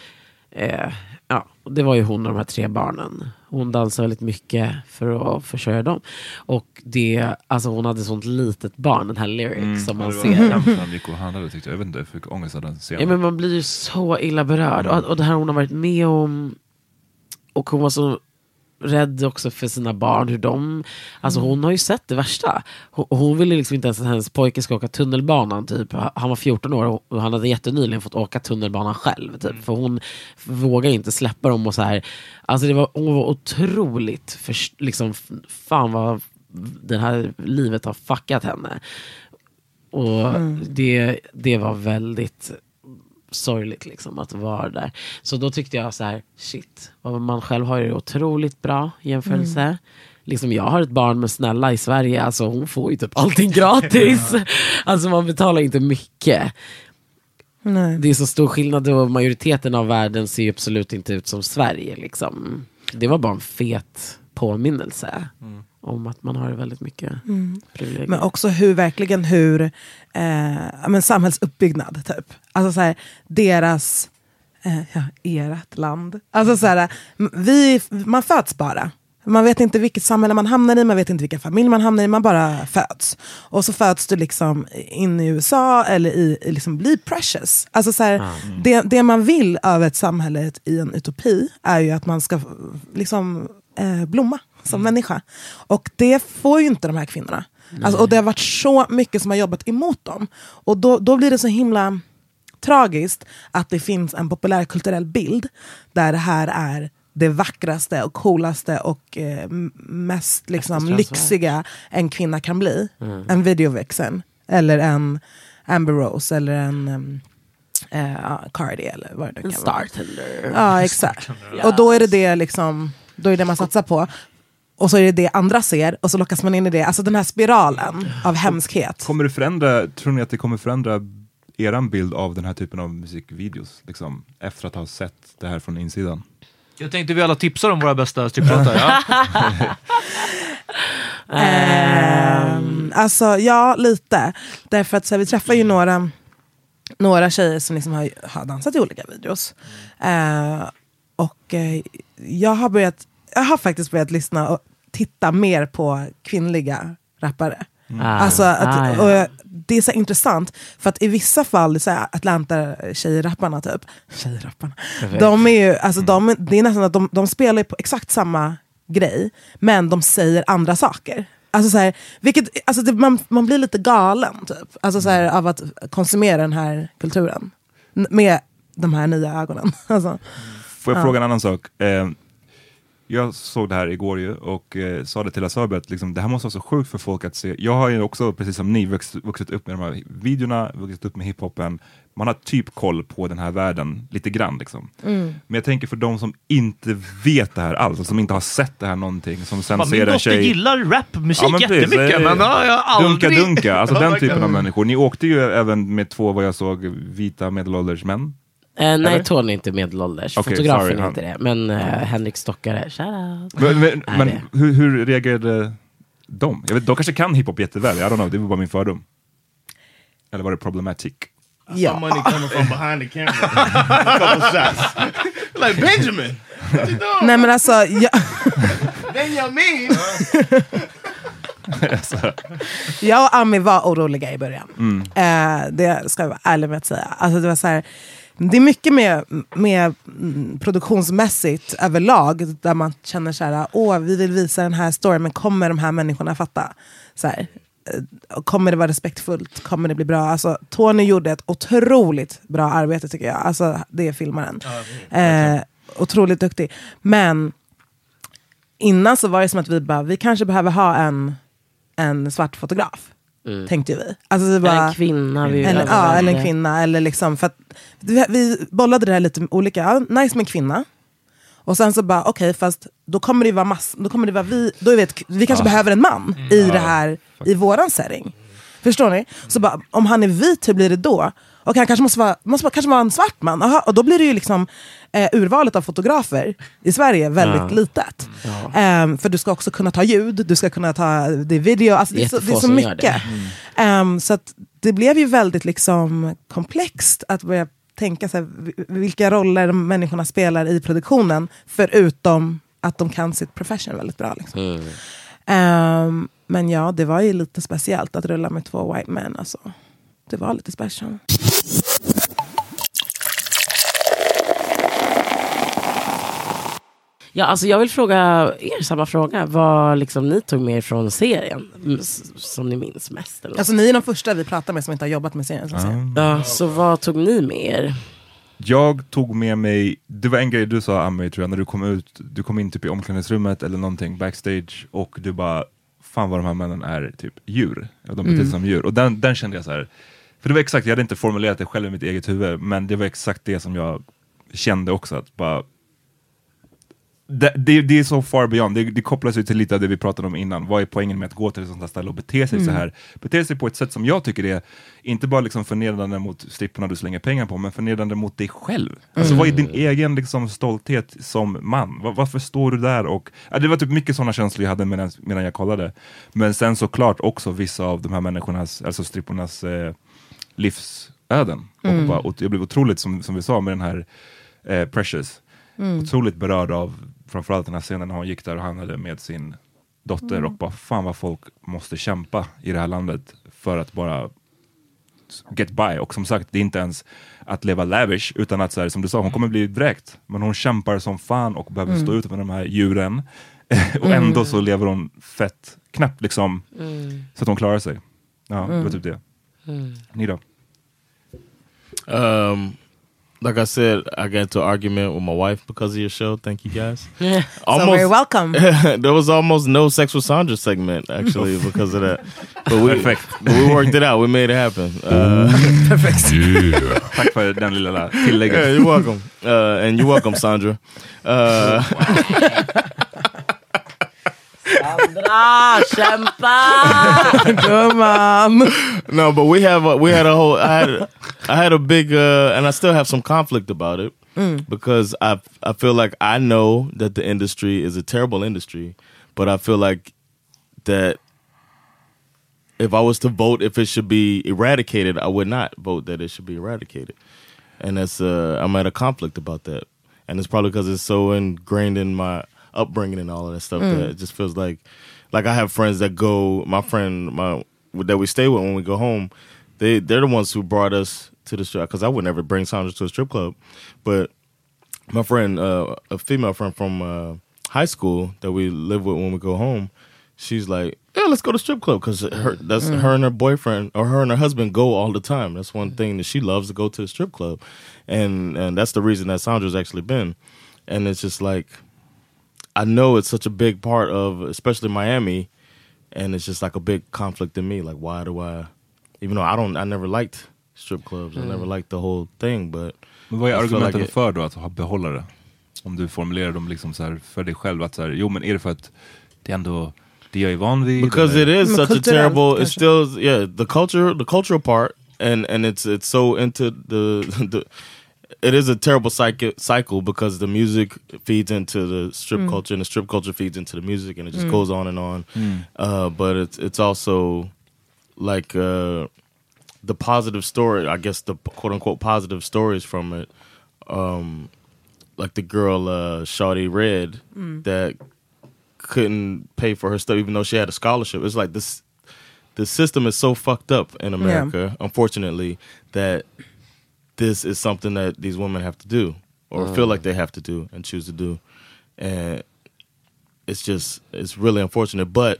eh, ja, det var ju hon och de här tre barnen. Hon dansade väldigt mycket för att försörja dem. Och det, alltså hon hade sånt litet barn, den här lyric som man ser. han (laughs) gick och handlade tyckte jag. Jag vet inte, jag fick ångest av den scenen. Ja, men man blir ju så illa berörd. Och, och det här hon har varit med om. Och hon var så rädd också för sina barn. Hur de, alltså Hon har ju sett det värsta. Hon, hon ville liksom inte ens att hennes pojke ska åka tunnelbanan. Typ. Han var 14 år och han hade jättenyligen fått åka tunnelbanan själv. Typ. För hon vågar inte släppa dem. och så här. Alltså det var, Hon var otroligt, för, liksom, fan vad det här livet har fuckat henne. Och Mm. det, det var väldigt sorgligt liksom att vara där. Så då tyckte jag så här, shit, man själv har ju otroligt bra jämförelse. Mm. Liksom jag har ett barn med Snälla i Sverige, alltså hon får ju typ allting (laughs) gratis. alltså man betalar inte mycket. Nej. Det är så stor skillnad och majoriteten av världen ser ju absolut inte ut som Sverige. Liksom. Det var bara en fet påminnelse om att man har väldigt mycket Mm. privilegier. Men också hur verkligen hur eh, men samhällsuppbyggnad typ. Alltså så här, deras, eh, ja, ert land. Alltså så här, vi, man föds bara. Man vet inte vilket samhälle man hamnar i, man vet inte vilken familj man hamnar i, man bara föds. Och så föds du liksom in i USA eller i, i liksom bli precious. Alltså så här, det, det man vill av ett samhälle i en utopi är ju att man ska liksom, eh, blomma som människa. Och det får ju inte de här kvinnorna. Alltså, och det har varit så mycket som har jobbat emot dem. Och då, då blir det så himla tragiskt att det finns en populärkulturell bild där det här är det vackraste och coolaste och eh, mest liksom, lyxiga en kvinna kan bli. Mm. En videovixen. Eller en Amber Rose eller en um, eh, Cardi eller vad det nu kan vara. Startender. Ja exakt. Ja. (laughs) Och då är det det liksom, då är det man satsar på. Och så är det det andra ser och så lockas man in i det. Alltså den här spiralen av hemskhet. Kommer det förändra, tror ni att det kommer förändra eran bild av den här typen av musikvideos? Liksom, efter att ha sett det här från insidan? Jag tänkte vi alla tipsar om våra bästa striplåtar. Ja. (laughs) Ehm, alltså ja, lite. Därför att så här, vi träffar ju några, några tjejer som liksom har, har dansat i olika videos. Eh, och eh, jag har börjat, jag har faktiskt börjat lyssna och titta mer på kvinnliga rappare. Ah. Alltså att, Ah, ja. det är så intressant, för att i vissa fall, så här, Atlanta-tjejrapparna typ, tjejrapparna, de är ju, alltså, de, det är nästan att de, de spelar på exakt samma grej, men de säger andra saker. Alltså, så här, vilket, alltså, det, man, man blir lite galen typ, alltså, så här, av att konsumera den här kulturen. N- Med de här nya ögonen. (laughs) Alltså, Får jag Ja. fråga en annan sak? Eh, jag såg det här igår ju och eh, sa det till Asabi att liksom, det här måste vara så sjukt för folk att se. Jag har ju också, precis som ni, vuxit, vuxit upp med de här videorna, vuxit upp med hiphopen. Man har typ koll på den här världen, lite grann liksom. Mm. Men jag tänker för de som inte vet det här alls, och som inte har sett det här någonting, som sen Fan, ser min en tjej... gillar rapmusik men precis, jättemycket, eh, men ja, jag aldrig... Dunka dunka, alltså Ja, den typen av människor. Ni åkte ju även med två, vad jag såg, vita medelålders män. Eh, nej? Tony är inte medelålders. Okej, Fotografen sorry, är han- inte det. Men eh, Henrik Stockare, shoutout. Men, men, men det- hur, hur reagerade de? Jag vet, de kanske kan hiphop jätteväl, I don't know, det var bara min fördom. Eller var det problematic? Ja. Some money coming from behind the camera. A (laughs) (laughs) couple shots. like Benjamin. What you doing? nej men alltså, jag, (laughs) Benjamin. Jag och Ami var oroliga i början. Mm. Eh, det ska jag vara ärlig med att säga. Alltså det, var så här, det är mycket med, med produktionsmässigt överlag där man känner så här, åh vi vill visa den här storyn men kommer de här människorna fatta? Så här, eh, kommer det vara respektfullt? Kommer det bli bra? Alltså, Tony gjorde ett otroligt bra arbete tycker jag. Alltså, det är filmaren. Eh, otroligt duktig. Men innan så var det som att vi bara, vi kanske behöver ha en, en svart fotograf. Mm. Tänkte vi. Alltså bara, en kvinna. Vi eller, ja, eller en kvinna. Eller liksom, för att, vi, vi bollade det här lite olika. Ja, nice med en kvinna. Och sen så bara, okej fast då kommer det vara mass, då kommer det vara vi, då vet, vi kanske Ja. behöver en man Mm. i Ja, det här, i våran setting. Förstår ni? Så bara, om han är vit, hur blir det då? Och han kanske måste vara, måste vara, kanske vara en svart man. Aha, och då blir det ju liksom eh, urvalet av fotografer i Sverige väldigt Ja. litet. Ehm, för du ska också kunna ta ljud, du ska kunna ta det är video, alltså, det, är så, det är så mycket. det. Ehm, så det blev ju väldigt liksom komplext att börja tänka så här, vilka roller människorna spelar i produktionen, förutom att de kan sitt profession väldigt bra. Liksom. Mm. Ehm, men ja, det var ju lite speciellt att rulla med två white men. Alltså. Det var lite special. Ja, alltså jag vill fråga er samma fråga. Vad liksom ni tog med er från serien? mm, Som ni minns mest? Eller? Alltså, ni är de första vi pratar med som inte har jobbat med serien. Så att säga. ja, så vad tog ni med er? Jag tog med mig, det var en grej du sa Ami tror jag, när du kom ut, du kom in typ i omklädningsrummet eller någonting backstage och du bara, fan vad de här männen är typ djur. Ja, de beter sig Mm. som djur. Och den, den kände jag så här. för det var exakt, jag hade inte formulerat det själv i mitt eget huvud, men det var exakt det som jag kände också, att bara det, det, det är så far beyond, det, det kopplas ju till lite av det vi pratade om innan. Vad är poängen med att gå till ett sånt här ställe och bete sig så Mm. här? Bete sig på ett sätt som jag tycker är, inte bara liksom förnedrande mot stripporna du slänger pengar på, men förnedrande mot dig själv. Alltså Mm. vad är din egen liksom, stolthet som man? Va- varför står du där? Och, ja, det var typ mycket sådana känslor jag hade medan, medan jag kollade. Men sen såklart också vissa av de här människornas, alltså strippornas eh, livsöden. Mm. Och bara, och jag blev otroligt, som, som vi sa med den här eh, Precious, Mm. otroligt berörd av framförallt den här scenen när hon gick där och handlade med sin dotter Mm. och bara fan vad folk måste kämpa i det här landet för att bara get by. Och som sagt, det är inte ens att leva lavish utan att så här, som du sa, hon kommer bli vräkt. Men hon kämpar som fan och behöver Mm. stå ut med de här djuren. (laughs) och Mm. ändå så lever hon fett knappt liksom, Mm. så att hon klarar sig. Ja, det var Mm. typ det. Mm. Ni då? Um, like I said, I got into an argument with my wife because of your show. Thank you guys. Yeah. (laughs) So very welcome. (laughs) there was almost no sex with Sandra segment actually (laughs) because of that. But we, Perfect. but we worked it out. We made it happen. Uh, Perfect. Yeah. Tack för den lilla tillägget. Yeah, you're welcome. Uh, and you're welcome, Sandra. Uh, Sandra, kämpa! (laughs) Gumman! no, but we have a, we had a whole I had I had a big uh, and I still have some conflict about it Mm. because I I feel like I know that the industry is a terrible industry, but I feel like that if I was to vote if it should be eradicated, I would not vote that it should be eradicated, and that's uh, I'm at a conflict about that, and it's probably because it's so ingrained in my upbringing and all of that stuff Mm. that it just feels like like I have friends that go. My friend, my that we stay with when we go home, they they're the ones who brought us to the strip because I would never bring Sandra to a strip club, but my friend, uh, a female friend from uh, high school that we live with when we go home, she's like, "Yeah, let's go to strip club because her that's Mm. her and her boyfriend or her and her husband go all the time. That's one thing that she loves to go to the strip club, and and that's the reason that Sandra's actually been, and it's just like, I know it's such a big part of especially Miami, and it's just like a big conflict in me. Like, why do I, even though I don't, I never liked strip clubs, I Mm. never liked the whole thing, but Men vad är I argumenten like för då att ha- behålla det? Om du formulerar dem liksom så här för dig själv, att så här, jo men är det för att det är ändå det jag är van vid? because eller? it is such a terrible it's still yeah the culture the cultural part and and it's it's so into the (laughs) the it is a terrible cycle cycle because the music feeds into the strip Mm. culture and the strip culture feeds into the music and it just Mm. goes on and on Mm. uh but it's it's also like uh the positive story i guess the quote unquote positive stories from it um like the girl uh Shawty Red Mm. that couldn't pay for her stuff even though she had a scholarship. It's like this the system is so fucked up in America, unfortunately, that this is something that these women have to do or Mm. feel like they have to do and choose to do. And it's just it's really unfortunate, but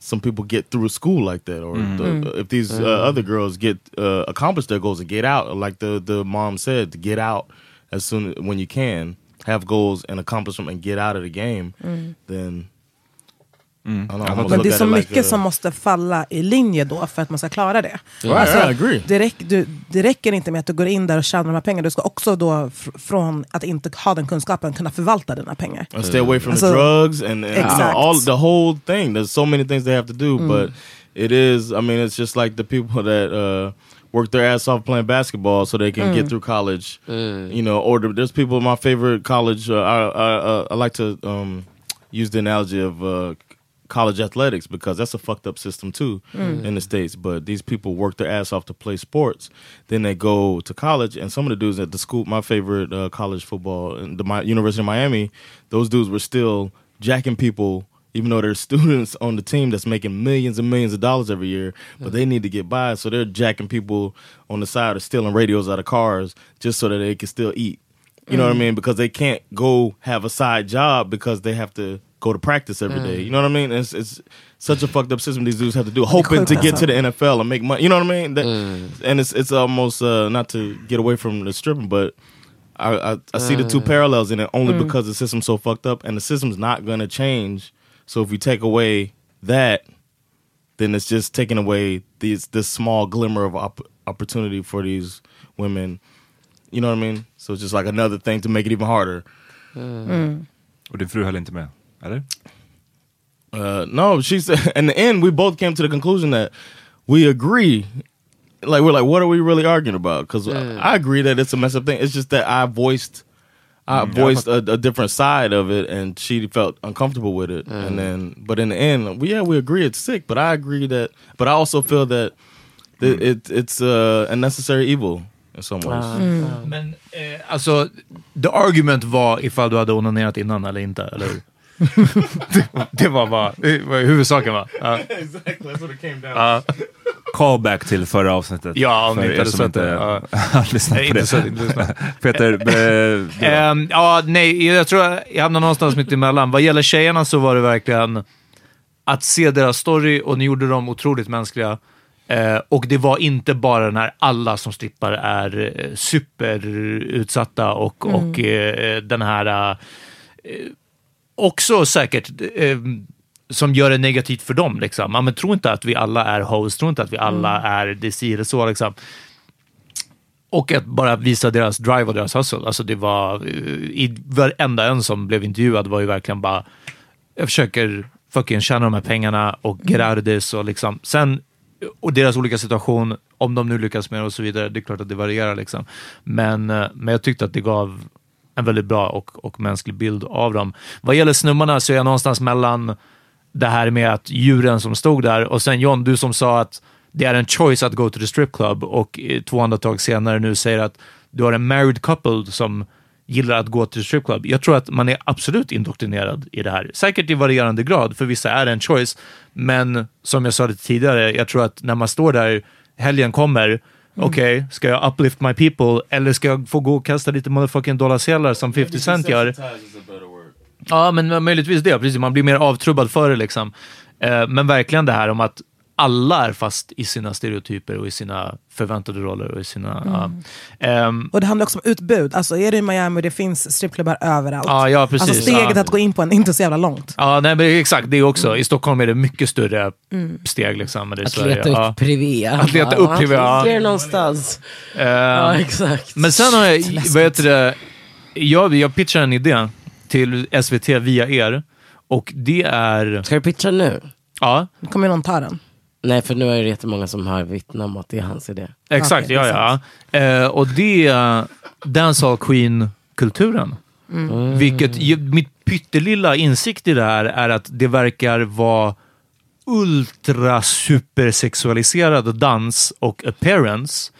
some people get through school like that, or Mm. the, Mm. if these uh, Mm. other girls get uh, accomplish their goals and get out, like the the mom said, to get out as soon when you can. have goals and accomplish them and get out of the game, Mm. then Mm. I I Men det är så mycket som måste falla i linje då för att man ska klara det. Right, I agree. det, räck, du, det räcker inte med att du går in där och tjänar de här pengarna. Du ska också då fr- från att inte ha den kunskapen kunna förvalta dina pengar. and stay away from Alltså, the drugs and, and Exakt. all the whole thing. There's so many things they have to do, Mm. but it is. I mean, it's just like the people that uh, work their ass off playing basketball so they can Mm. get through college. You know, or the, there's people in my favorite college. Uh, I, I, uh, I like to um, use the analogy of. Uh, college athletics because that's a fucked up system too Mm. in the states but these people work their ass off to play sports then they go to college and some of the dudes at the school my favorite uh, college football the Mi- university of miami those dudes were still jacking people even though they're (laughs) students on the team that's making millions and millions of dollars every year but they need to get by so they're jacking people on the side or stealing radios out of cars just so that they can still eat you know what I Mm. mean? Because they can't go have a side job because they have to go to practice every day. Mm. You know what I mean? It's, it's such a fucked up system these dudes have to do, hoping to get to the NFL and make money. You know what I mean? That, And it's it's almost uh, not to get away from the stripping, but I I, I see the two Uh. parallels in it only Mm. because the system's so fucked up, and the system's not going to change. So if you take away that, then it's just taking away these this small glimmer of op- opportunity for these women. You know what I mean? So it's just like another thing to make it even harder. Mm. Och din fru höll inte med? Eller? Uh, no, she said. (laughs) In the end, we both came to the conclusion that we agree. Like we're like, what are we really arguing about? Because Mm. I agree that it's a messed up thing. It's just that I voiced, I Mm, voiced a, a different side of it, and she felt uncomfortable with it. Mm. And then, but in the end, we, yeah, we agree it's sick. But I agree that, but I also feel that, that it, it's uh, a necessary evil in some ways. Men eh, alltså, the argument var ifall du hade onanerat innan eller inte, eller hur? Det, det var bara det var huvudsaken va? Ja. exactly, that's what it came down. Ja. Callback till förra avsnittet. Ja, om för ni inte hade sett inte det. Ja. (laughs) lyssnat Nej, på det. lyssnat. (laughs) Peter, Ehm, ja, nej, jag tror jag hamnar någonstans mitt emellan. Vad gäller tjejerna så var det verkligen att se deras story och ni gjorde dem otroligt mänskliga. Eh, och det var inte bara när alla som strippar är eh, superutsatta och, Mm. och eh, den här... Eh, också säkert eh, som gör det negativt för dem. Liksom. Ja, men tro inte att vi alla är hoes, tro inte att vi alla är det si eller så. Liksom. Och att bara visa deras drive och deras hustle. Alltså det var, eh, i varenda en som blev intervjuad var ju verkligen bara, jag försöker fucking tjäna de här pengarna och of this. Och, liksom. Sen, och deras olika situation, om de nu lyckas med det och så vidare, det är klart att det varierar. Liksom. Men, eh, men jag tyckte att det gav en väldigt bra och, och mänsklig bild av dem. Vad gäller snubbarna så är jag någonstans mellan det här med att djuren som stod där och sen John, du som sa att det är en choice att gå till the strip club och eh, två andetag senare nu säger att du har en married couple som gillar att gå till strip club. Jag tror att man är absolut indoktrinerad i det här. Säkert i varierande grad, för vissa är det en choice. Men som jag sa det tidigare, jag tror att när man står där, helgen kommer, okej, ska jag uplift my people eller ska jag få gå och kasta lite motherfucking dollarsedlar som 50 Cent gör? Ja, men möjligtvis det. Precis, man blir mer avtrubbad för det. Liksom. Eh, men verkligen det här om att alla är fast i sina stereotyper och i sina förväntade roller. Och i sina, ja. Ehm, Och det handlar också om utbud. Alltså är du i Miami, det finns strippklubbar överallt. Ja, ja, precis. Alltså steget Ja. att gå in på en är inte så jävla långt. Ja, nej, men exakt. Det också. I Stockholm är det mycket större Mm. steg. Liksom, det Att leta upp privé. Att leta upp privé, ja. Ser någonstans. Ehm, Ja, exakt. Men sen har jag, vad heter det, jag, jag pitchar en idé till SVT via er. Och det är... Ska du pitcha nu? Ja. Kommer någon ta den? Nej, för nu är det jättemånga som har vittnat om att det är hans idé. Exakt, Okej, ja, ja. Eh, och det är Dancehall Queen-kulturen. Mm. Vilket, mitt pyttelilla insikt i det här är att det verkar vara ultra supersexualiserad dans och appearance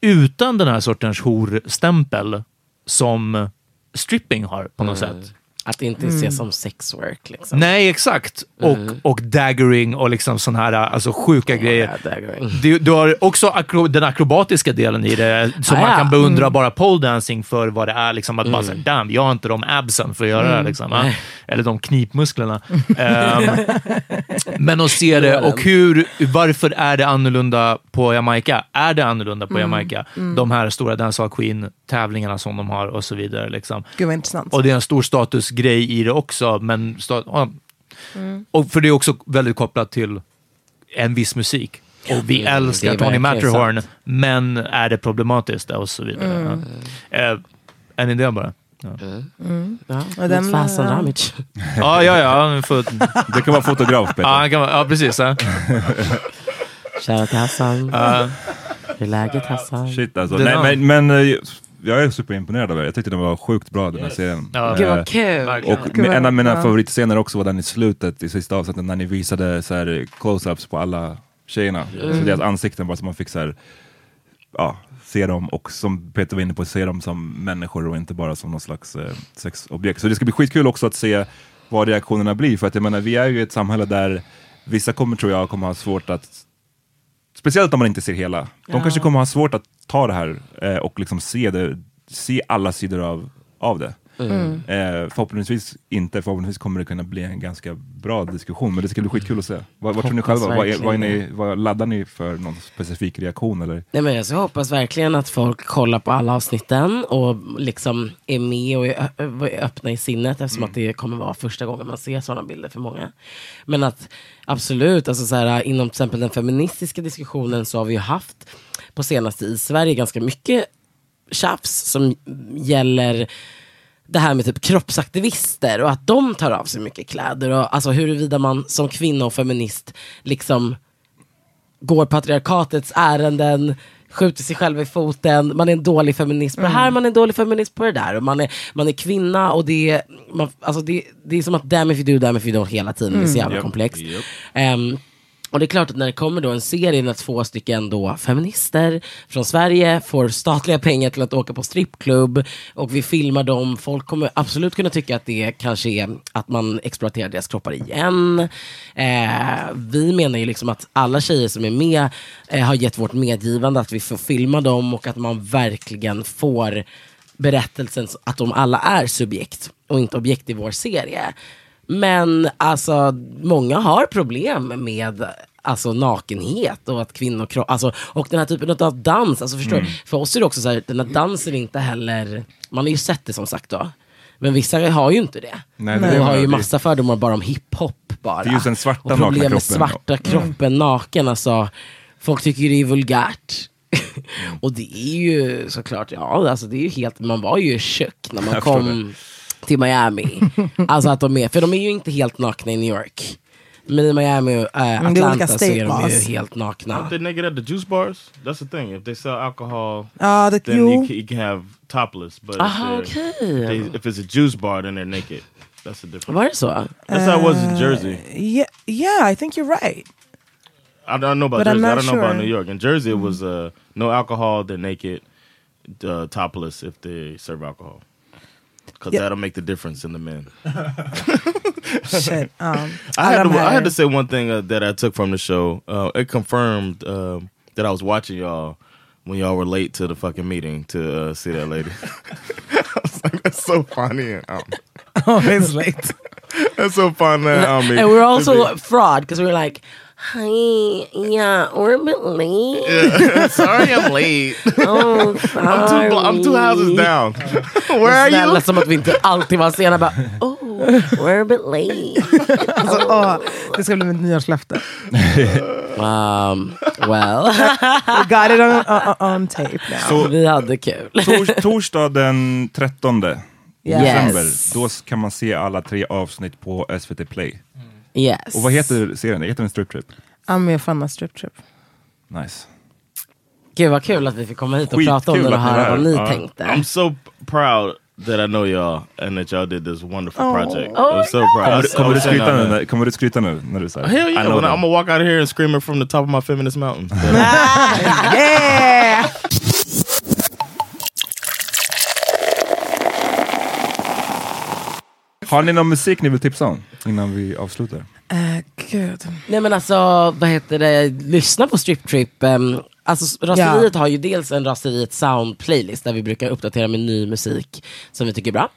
utan den här sortens horstämpel som stripping har på något Mm. sätt. Att det inte Mm. ses som sexwork. Liksom. Nej, exakt. Och, Mm. och daggering och liksom sån här alltså sjuka grejer. daggering. (laughs) Du, du har också akro, den akrobatiska delen i det, som Ah, man ja. kan beundra Mm. bara pole dancing för vad det är. Liksom, att bara Mm. säga, damn, jag har inte de absen för att göra det. Mm. Liksom, va? Eller de knipmusklerna. (laughs) Ehm, men att se det, och hur, varför är det annorlunda på Jamaica? Är det annorlunda på Mm. Jamaica? Mm. De här stora Dancehall Queen tävlingarna som de har och så vidare. Liksom. Gud vad intressant. Och det är en stor statusgrej i det också. Men ja. Mm. och för det är också väldigt kopplat till en viss musik. Och vi Mm, älskar är Tony Matterhorn, sant. men är det problematiskt och så vidare. Mm. Ja. Eh, en idé bara. Ja, Mm. Ja, den, äh, Ramic. ja, ja. ja, får, Det kan vara fotograf, Peter. ja, kan, vara- ja precis. Ja. Shoutout till Hassan. Ja. Hur är läget Hassan? Shit alltså. Nej, men, men eh, jag är superimponerad av det. Jag tyckte den var sjukt bra den här serien. Ja. Gud Eh, vad kul. Verkligen. Och Gud, en av mina ja. favoritscener också var den i slutet, i sista avsnittet, när ni visade så här close-ups på alla tjejerna. Mm. Så deras ansikten bara så man fick så här, ja, se dem och som Peter var inne på, se dem som människor och inte bara som någon slags eh, sexobjekt. Så det ska bli skitkul också att se vad reaktionerna blir. För att jag menar, vi är ju i ett samhälle där vissa kommer, tror jag, kommer ha svårt att Speciellt om man inte ser hela. De Ja. kanske kommer ha svårt att ta det här eh, och liksom se, det, se alla sidor av, av det. Mm. Eh, förhoppningsvis inte, förhoppningsvis kommer det kunna bli en ganska bra diskussion, men det ska bli skitkul att se. Vad, vad tror ni själva? Vad, är, vad, är ni, vad laddar ni för någon specifik reaktion? Eller? Nej, men jag hoppas verkligen att folk kollar på alla avsnitten och liksom är med och är, är öppna i sinnet eftersom att det kommer vara första gången man ser sådana bilder för många. Men att absolut, alltså så här, inom till exempel den feministiska diskussionen så har vi ju haft på senaste i Sverige ganska mycket tjafs som gäller det här med typ kroppsaktivister och att de tar av sig mycket kläder och alltså huruvida man som kvinna och feminist liksom går patriarkatets ärenden, skjuter sig själv i foten, man är en dålig feminist på det här, man är en dålig feminist på det där. Och man, är, man är kvinna och det är, man, alltså det, det är som att damn if you do, damn if you don't hela tiden. Det är så jävla Japp, komplext. japp. Ehm, och det är klart att när det kommer då en serie när två stycken då feminister från Sverige får statliga pengar till att åka på strippklubb och vi filmar dem, folk kommer absolut kunna tycka att det kanske är att man exploaterar deras kroppar igen. Eh, vi menar ju liksom att alla tjejer som är med eh, har gett vårt medgivande att vi får filma dem och att man verkligen får berättelsen att de alla är subjekt och inte objekt i vår serie. Men alltså, många har problem med alltså, nakenhet och att kvinnor alltså, och den här typen av dans. Alltså, förstår Mm. För oss är det också så här, den här dansen är inte heller, man har ju sett det som sagt då. Men vissa har ju inte det. Nej, och det är- har ju massa fördomar bara om hiphop bara. Det är just den svarta och problem nakna med svarta kroppen naken. Alltså, folk tycker det är vulgärt. (laughs) och det är ju såklart, ja alltså det är ju helt, man var ju i chock när man Jag kom till Miami. (laughs) alltså att de är, för de är ju inte helt nakna i New York. Men i Miami och äh, olika Atlanta så är de ju helt nakna. Aren't they naked at the juice bars? That's the thing. If they sell alcohol, Ja, det, then you, can, you can have topless. But Aha, if, they're- okej. they, if it's a juice bar, then they're naked. That's a difference. Var det så? That's how it was in Jersey. Yeah, yeah, I think you're right. I don't know about But Jersey. I don't know about sure. New York. In Jersey, it was uh, no alcohol. They're naked, uh, topless if they serve alcohol, because Yeah. that'll make the difference in the men. (laughs) Shit. Um, (laughs) I had, to, I had to say one thing uh, that I took from the show. Uh, it confirmed um, that I was watching y'all when y'all were late to the fucking meeting to uh, see that lady. (laughs) I was like, that's so funny. And, um, Always late. that's so funny. I mean, And we're also fraud because we're like, hi, yeah, we're a bit late. (laughs) sorry I'm late. Oh, I'm two, blo- I'm two houses down. (laughs) Where are Det you? som att vi inte alltid var sena. Bara, oh, we're a bit late. (laughs) Alltså, åh, det ska bli mitt nyårslöfte. Um, well, We got it on, on, on tape now. Så vi hade kul. tors, torsdag den 13 Yes. december, då kan man se alla tre avsnitt på SVT Play. Yes. Och vad heter serien? Heter den Strip Trip? I'm med Fanna Strip Trip. Nice. Gud vad kul att vi fick komma hit och Skitkul prata om det och att ni är höra här. vad ni Ja. tänkte. I'm so proud that I know y'all and that y'all did this wonderful project. Oh, I'm so proud. Kommer, I- du- I kommer, du skryta nu, när- kommer du skryta nu när du säger Hell I yeah! know When I, them. I'm gonna walk out of here and scream it from the top of my feminist mountain. (laughs) Har ni någon musik ni vill tipsa om innan vi avslutar? Uh, gud. Nej men alltså, vad heter det, lyssna på Strip Trip. Um, alltså Raseriet har ju dels en Raseriet Sound playlist där vi brukar uppdatera med ny musik som vi tycker är bra.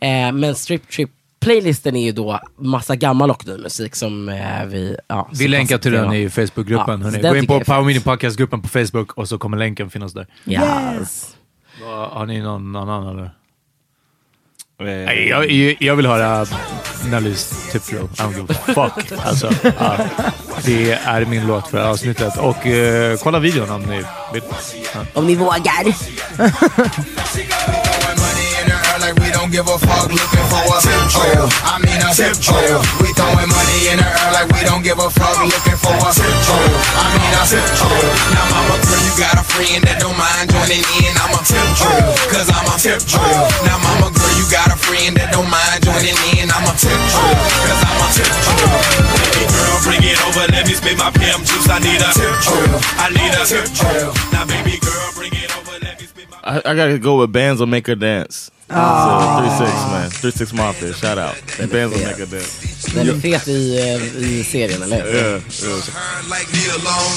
Eh, men Strip Trip playlisten är ju då massa gammal och ny musik som eh, vi... Ja, Vi som länkar till den i Facebookgruppen. Ja, Gå in på Power. Meeting Podcast-gruppen på Facebook och så kommer länken finnas där. Yes. Vad- Har ni någon annan eller? Nej, jag, jag- vill höra Nellys Tip Drill. I don't give a fuck. Alltså, ja. det är min låt för avsnittet. Och eh, kolla videon om ni vill. Ja. Om ni vågar. like we don't give a fuck looking for a tip drill. I mean a tip drill. We throwing money in the air like we don't give a fuck looking for a tip drill. I mean a tip drill. Now mama girl, you got a friend that don't mind joining in. I'm a tip drill, cause I'm a tip drill. Now friend that don't mind joining in. I'm a tip drill, cause I'm a tip drill. Baby girl, bring it over, let me spit my pimp juice. I need a tip drill. I need a tip drill. Now baby girl, bring it over, let me spit my I, I gotta go with Bands will make her dance. That's, uh, three six man, three six mafia. Shout out. Bands will make her dance. Den är fet i, eh, i serien, eller hur? Yeah, yeah. like need a loan.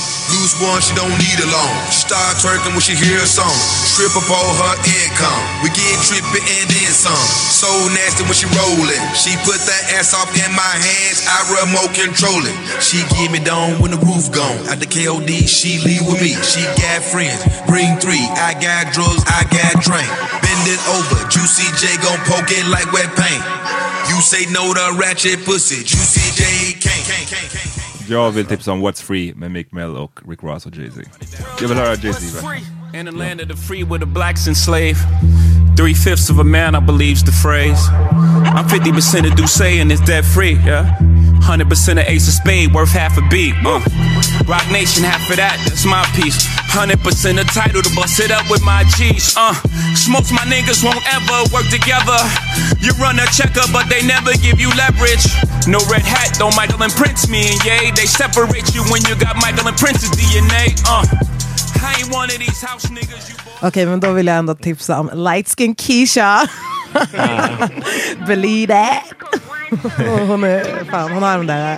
One, she don't need a loan. She start twerking when she hear a song. Strip up all her income. We get trippy and then some. So nasty when she rollin'. She put that ass off in my hands. I remote control it. She give me down when the roof gone. At the KOD, she leave with me. She got friends. Bring three. I got drugs. I got drink. Bend it over. Juicy J gon' poke it like wet paint. You say no to ratchet pussy. Juicy J. Jag vill tipsa om What's Free med Mick Mill och Rick Ross och Jay-Z. Jag vill höra Jay-Z. va? In the land of the free where the blacks enslaved. Three fifths of a man, I believe's the phrase. I'm 50% of Duce and it's debt free, yeah. 100% of Ace of Spade, worth half a beat. Uh. Rock Nation, half of that, that's my piece. 100% of title to bust it up with my G's. Uh. Smokes my niggas won't ever work together. You run a checker, but they never give you leverage. No red hat, though Michael and Prince, me and Ye. They separate you when you got Michael and Prince's DNA. Uh. I ain't one of these house niggas you Okej, men då vill jag ändå tipsa om Light Skin Keisha. (laughs) Believe that. Hon, är, fan, hon har de där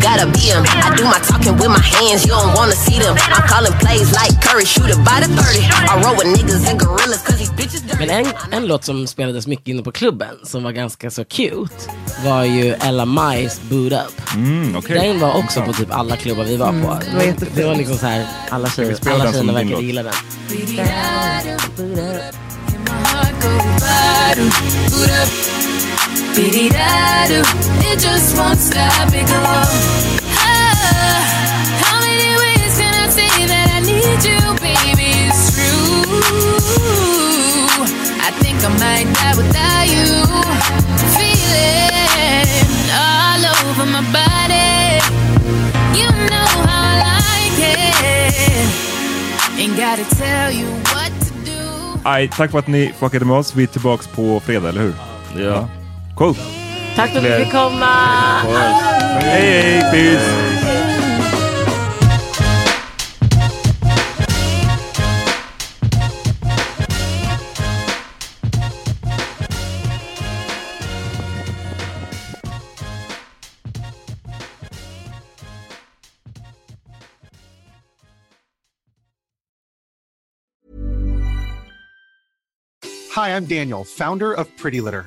gotta be him. I do my talking with my hands, you don't wanna see them. I'm calling plays like Curry, shoot it by the 30. I roll with niggas and gorillas cause these bitches dirty. Men en, en låt som spelades mycket inne på klubben som var ganska så cute var ju Ella Mice Boot Up. Mm, okej. Den var också på typ alla klubbar vi var på. Mm, det var jättefint. det var liksom så här, alla tjejer, spela alla den som tjejerna din verkade låt? gilla den. It just won't stop it go. Ah, how many ways can I say that I need you, baby? It's true. I think I might die without you. Feeling all over my body. You know how I like it. Ain't gotta tell you what to do. Aj, tack för att ni fuckade med oss. Vi är tillbaka på fredag, eller hur? Ja. Cool. Tack för att du fick komma! Hej, hej, peace! Hi, I'm Daniel, founder of Pretty Litter.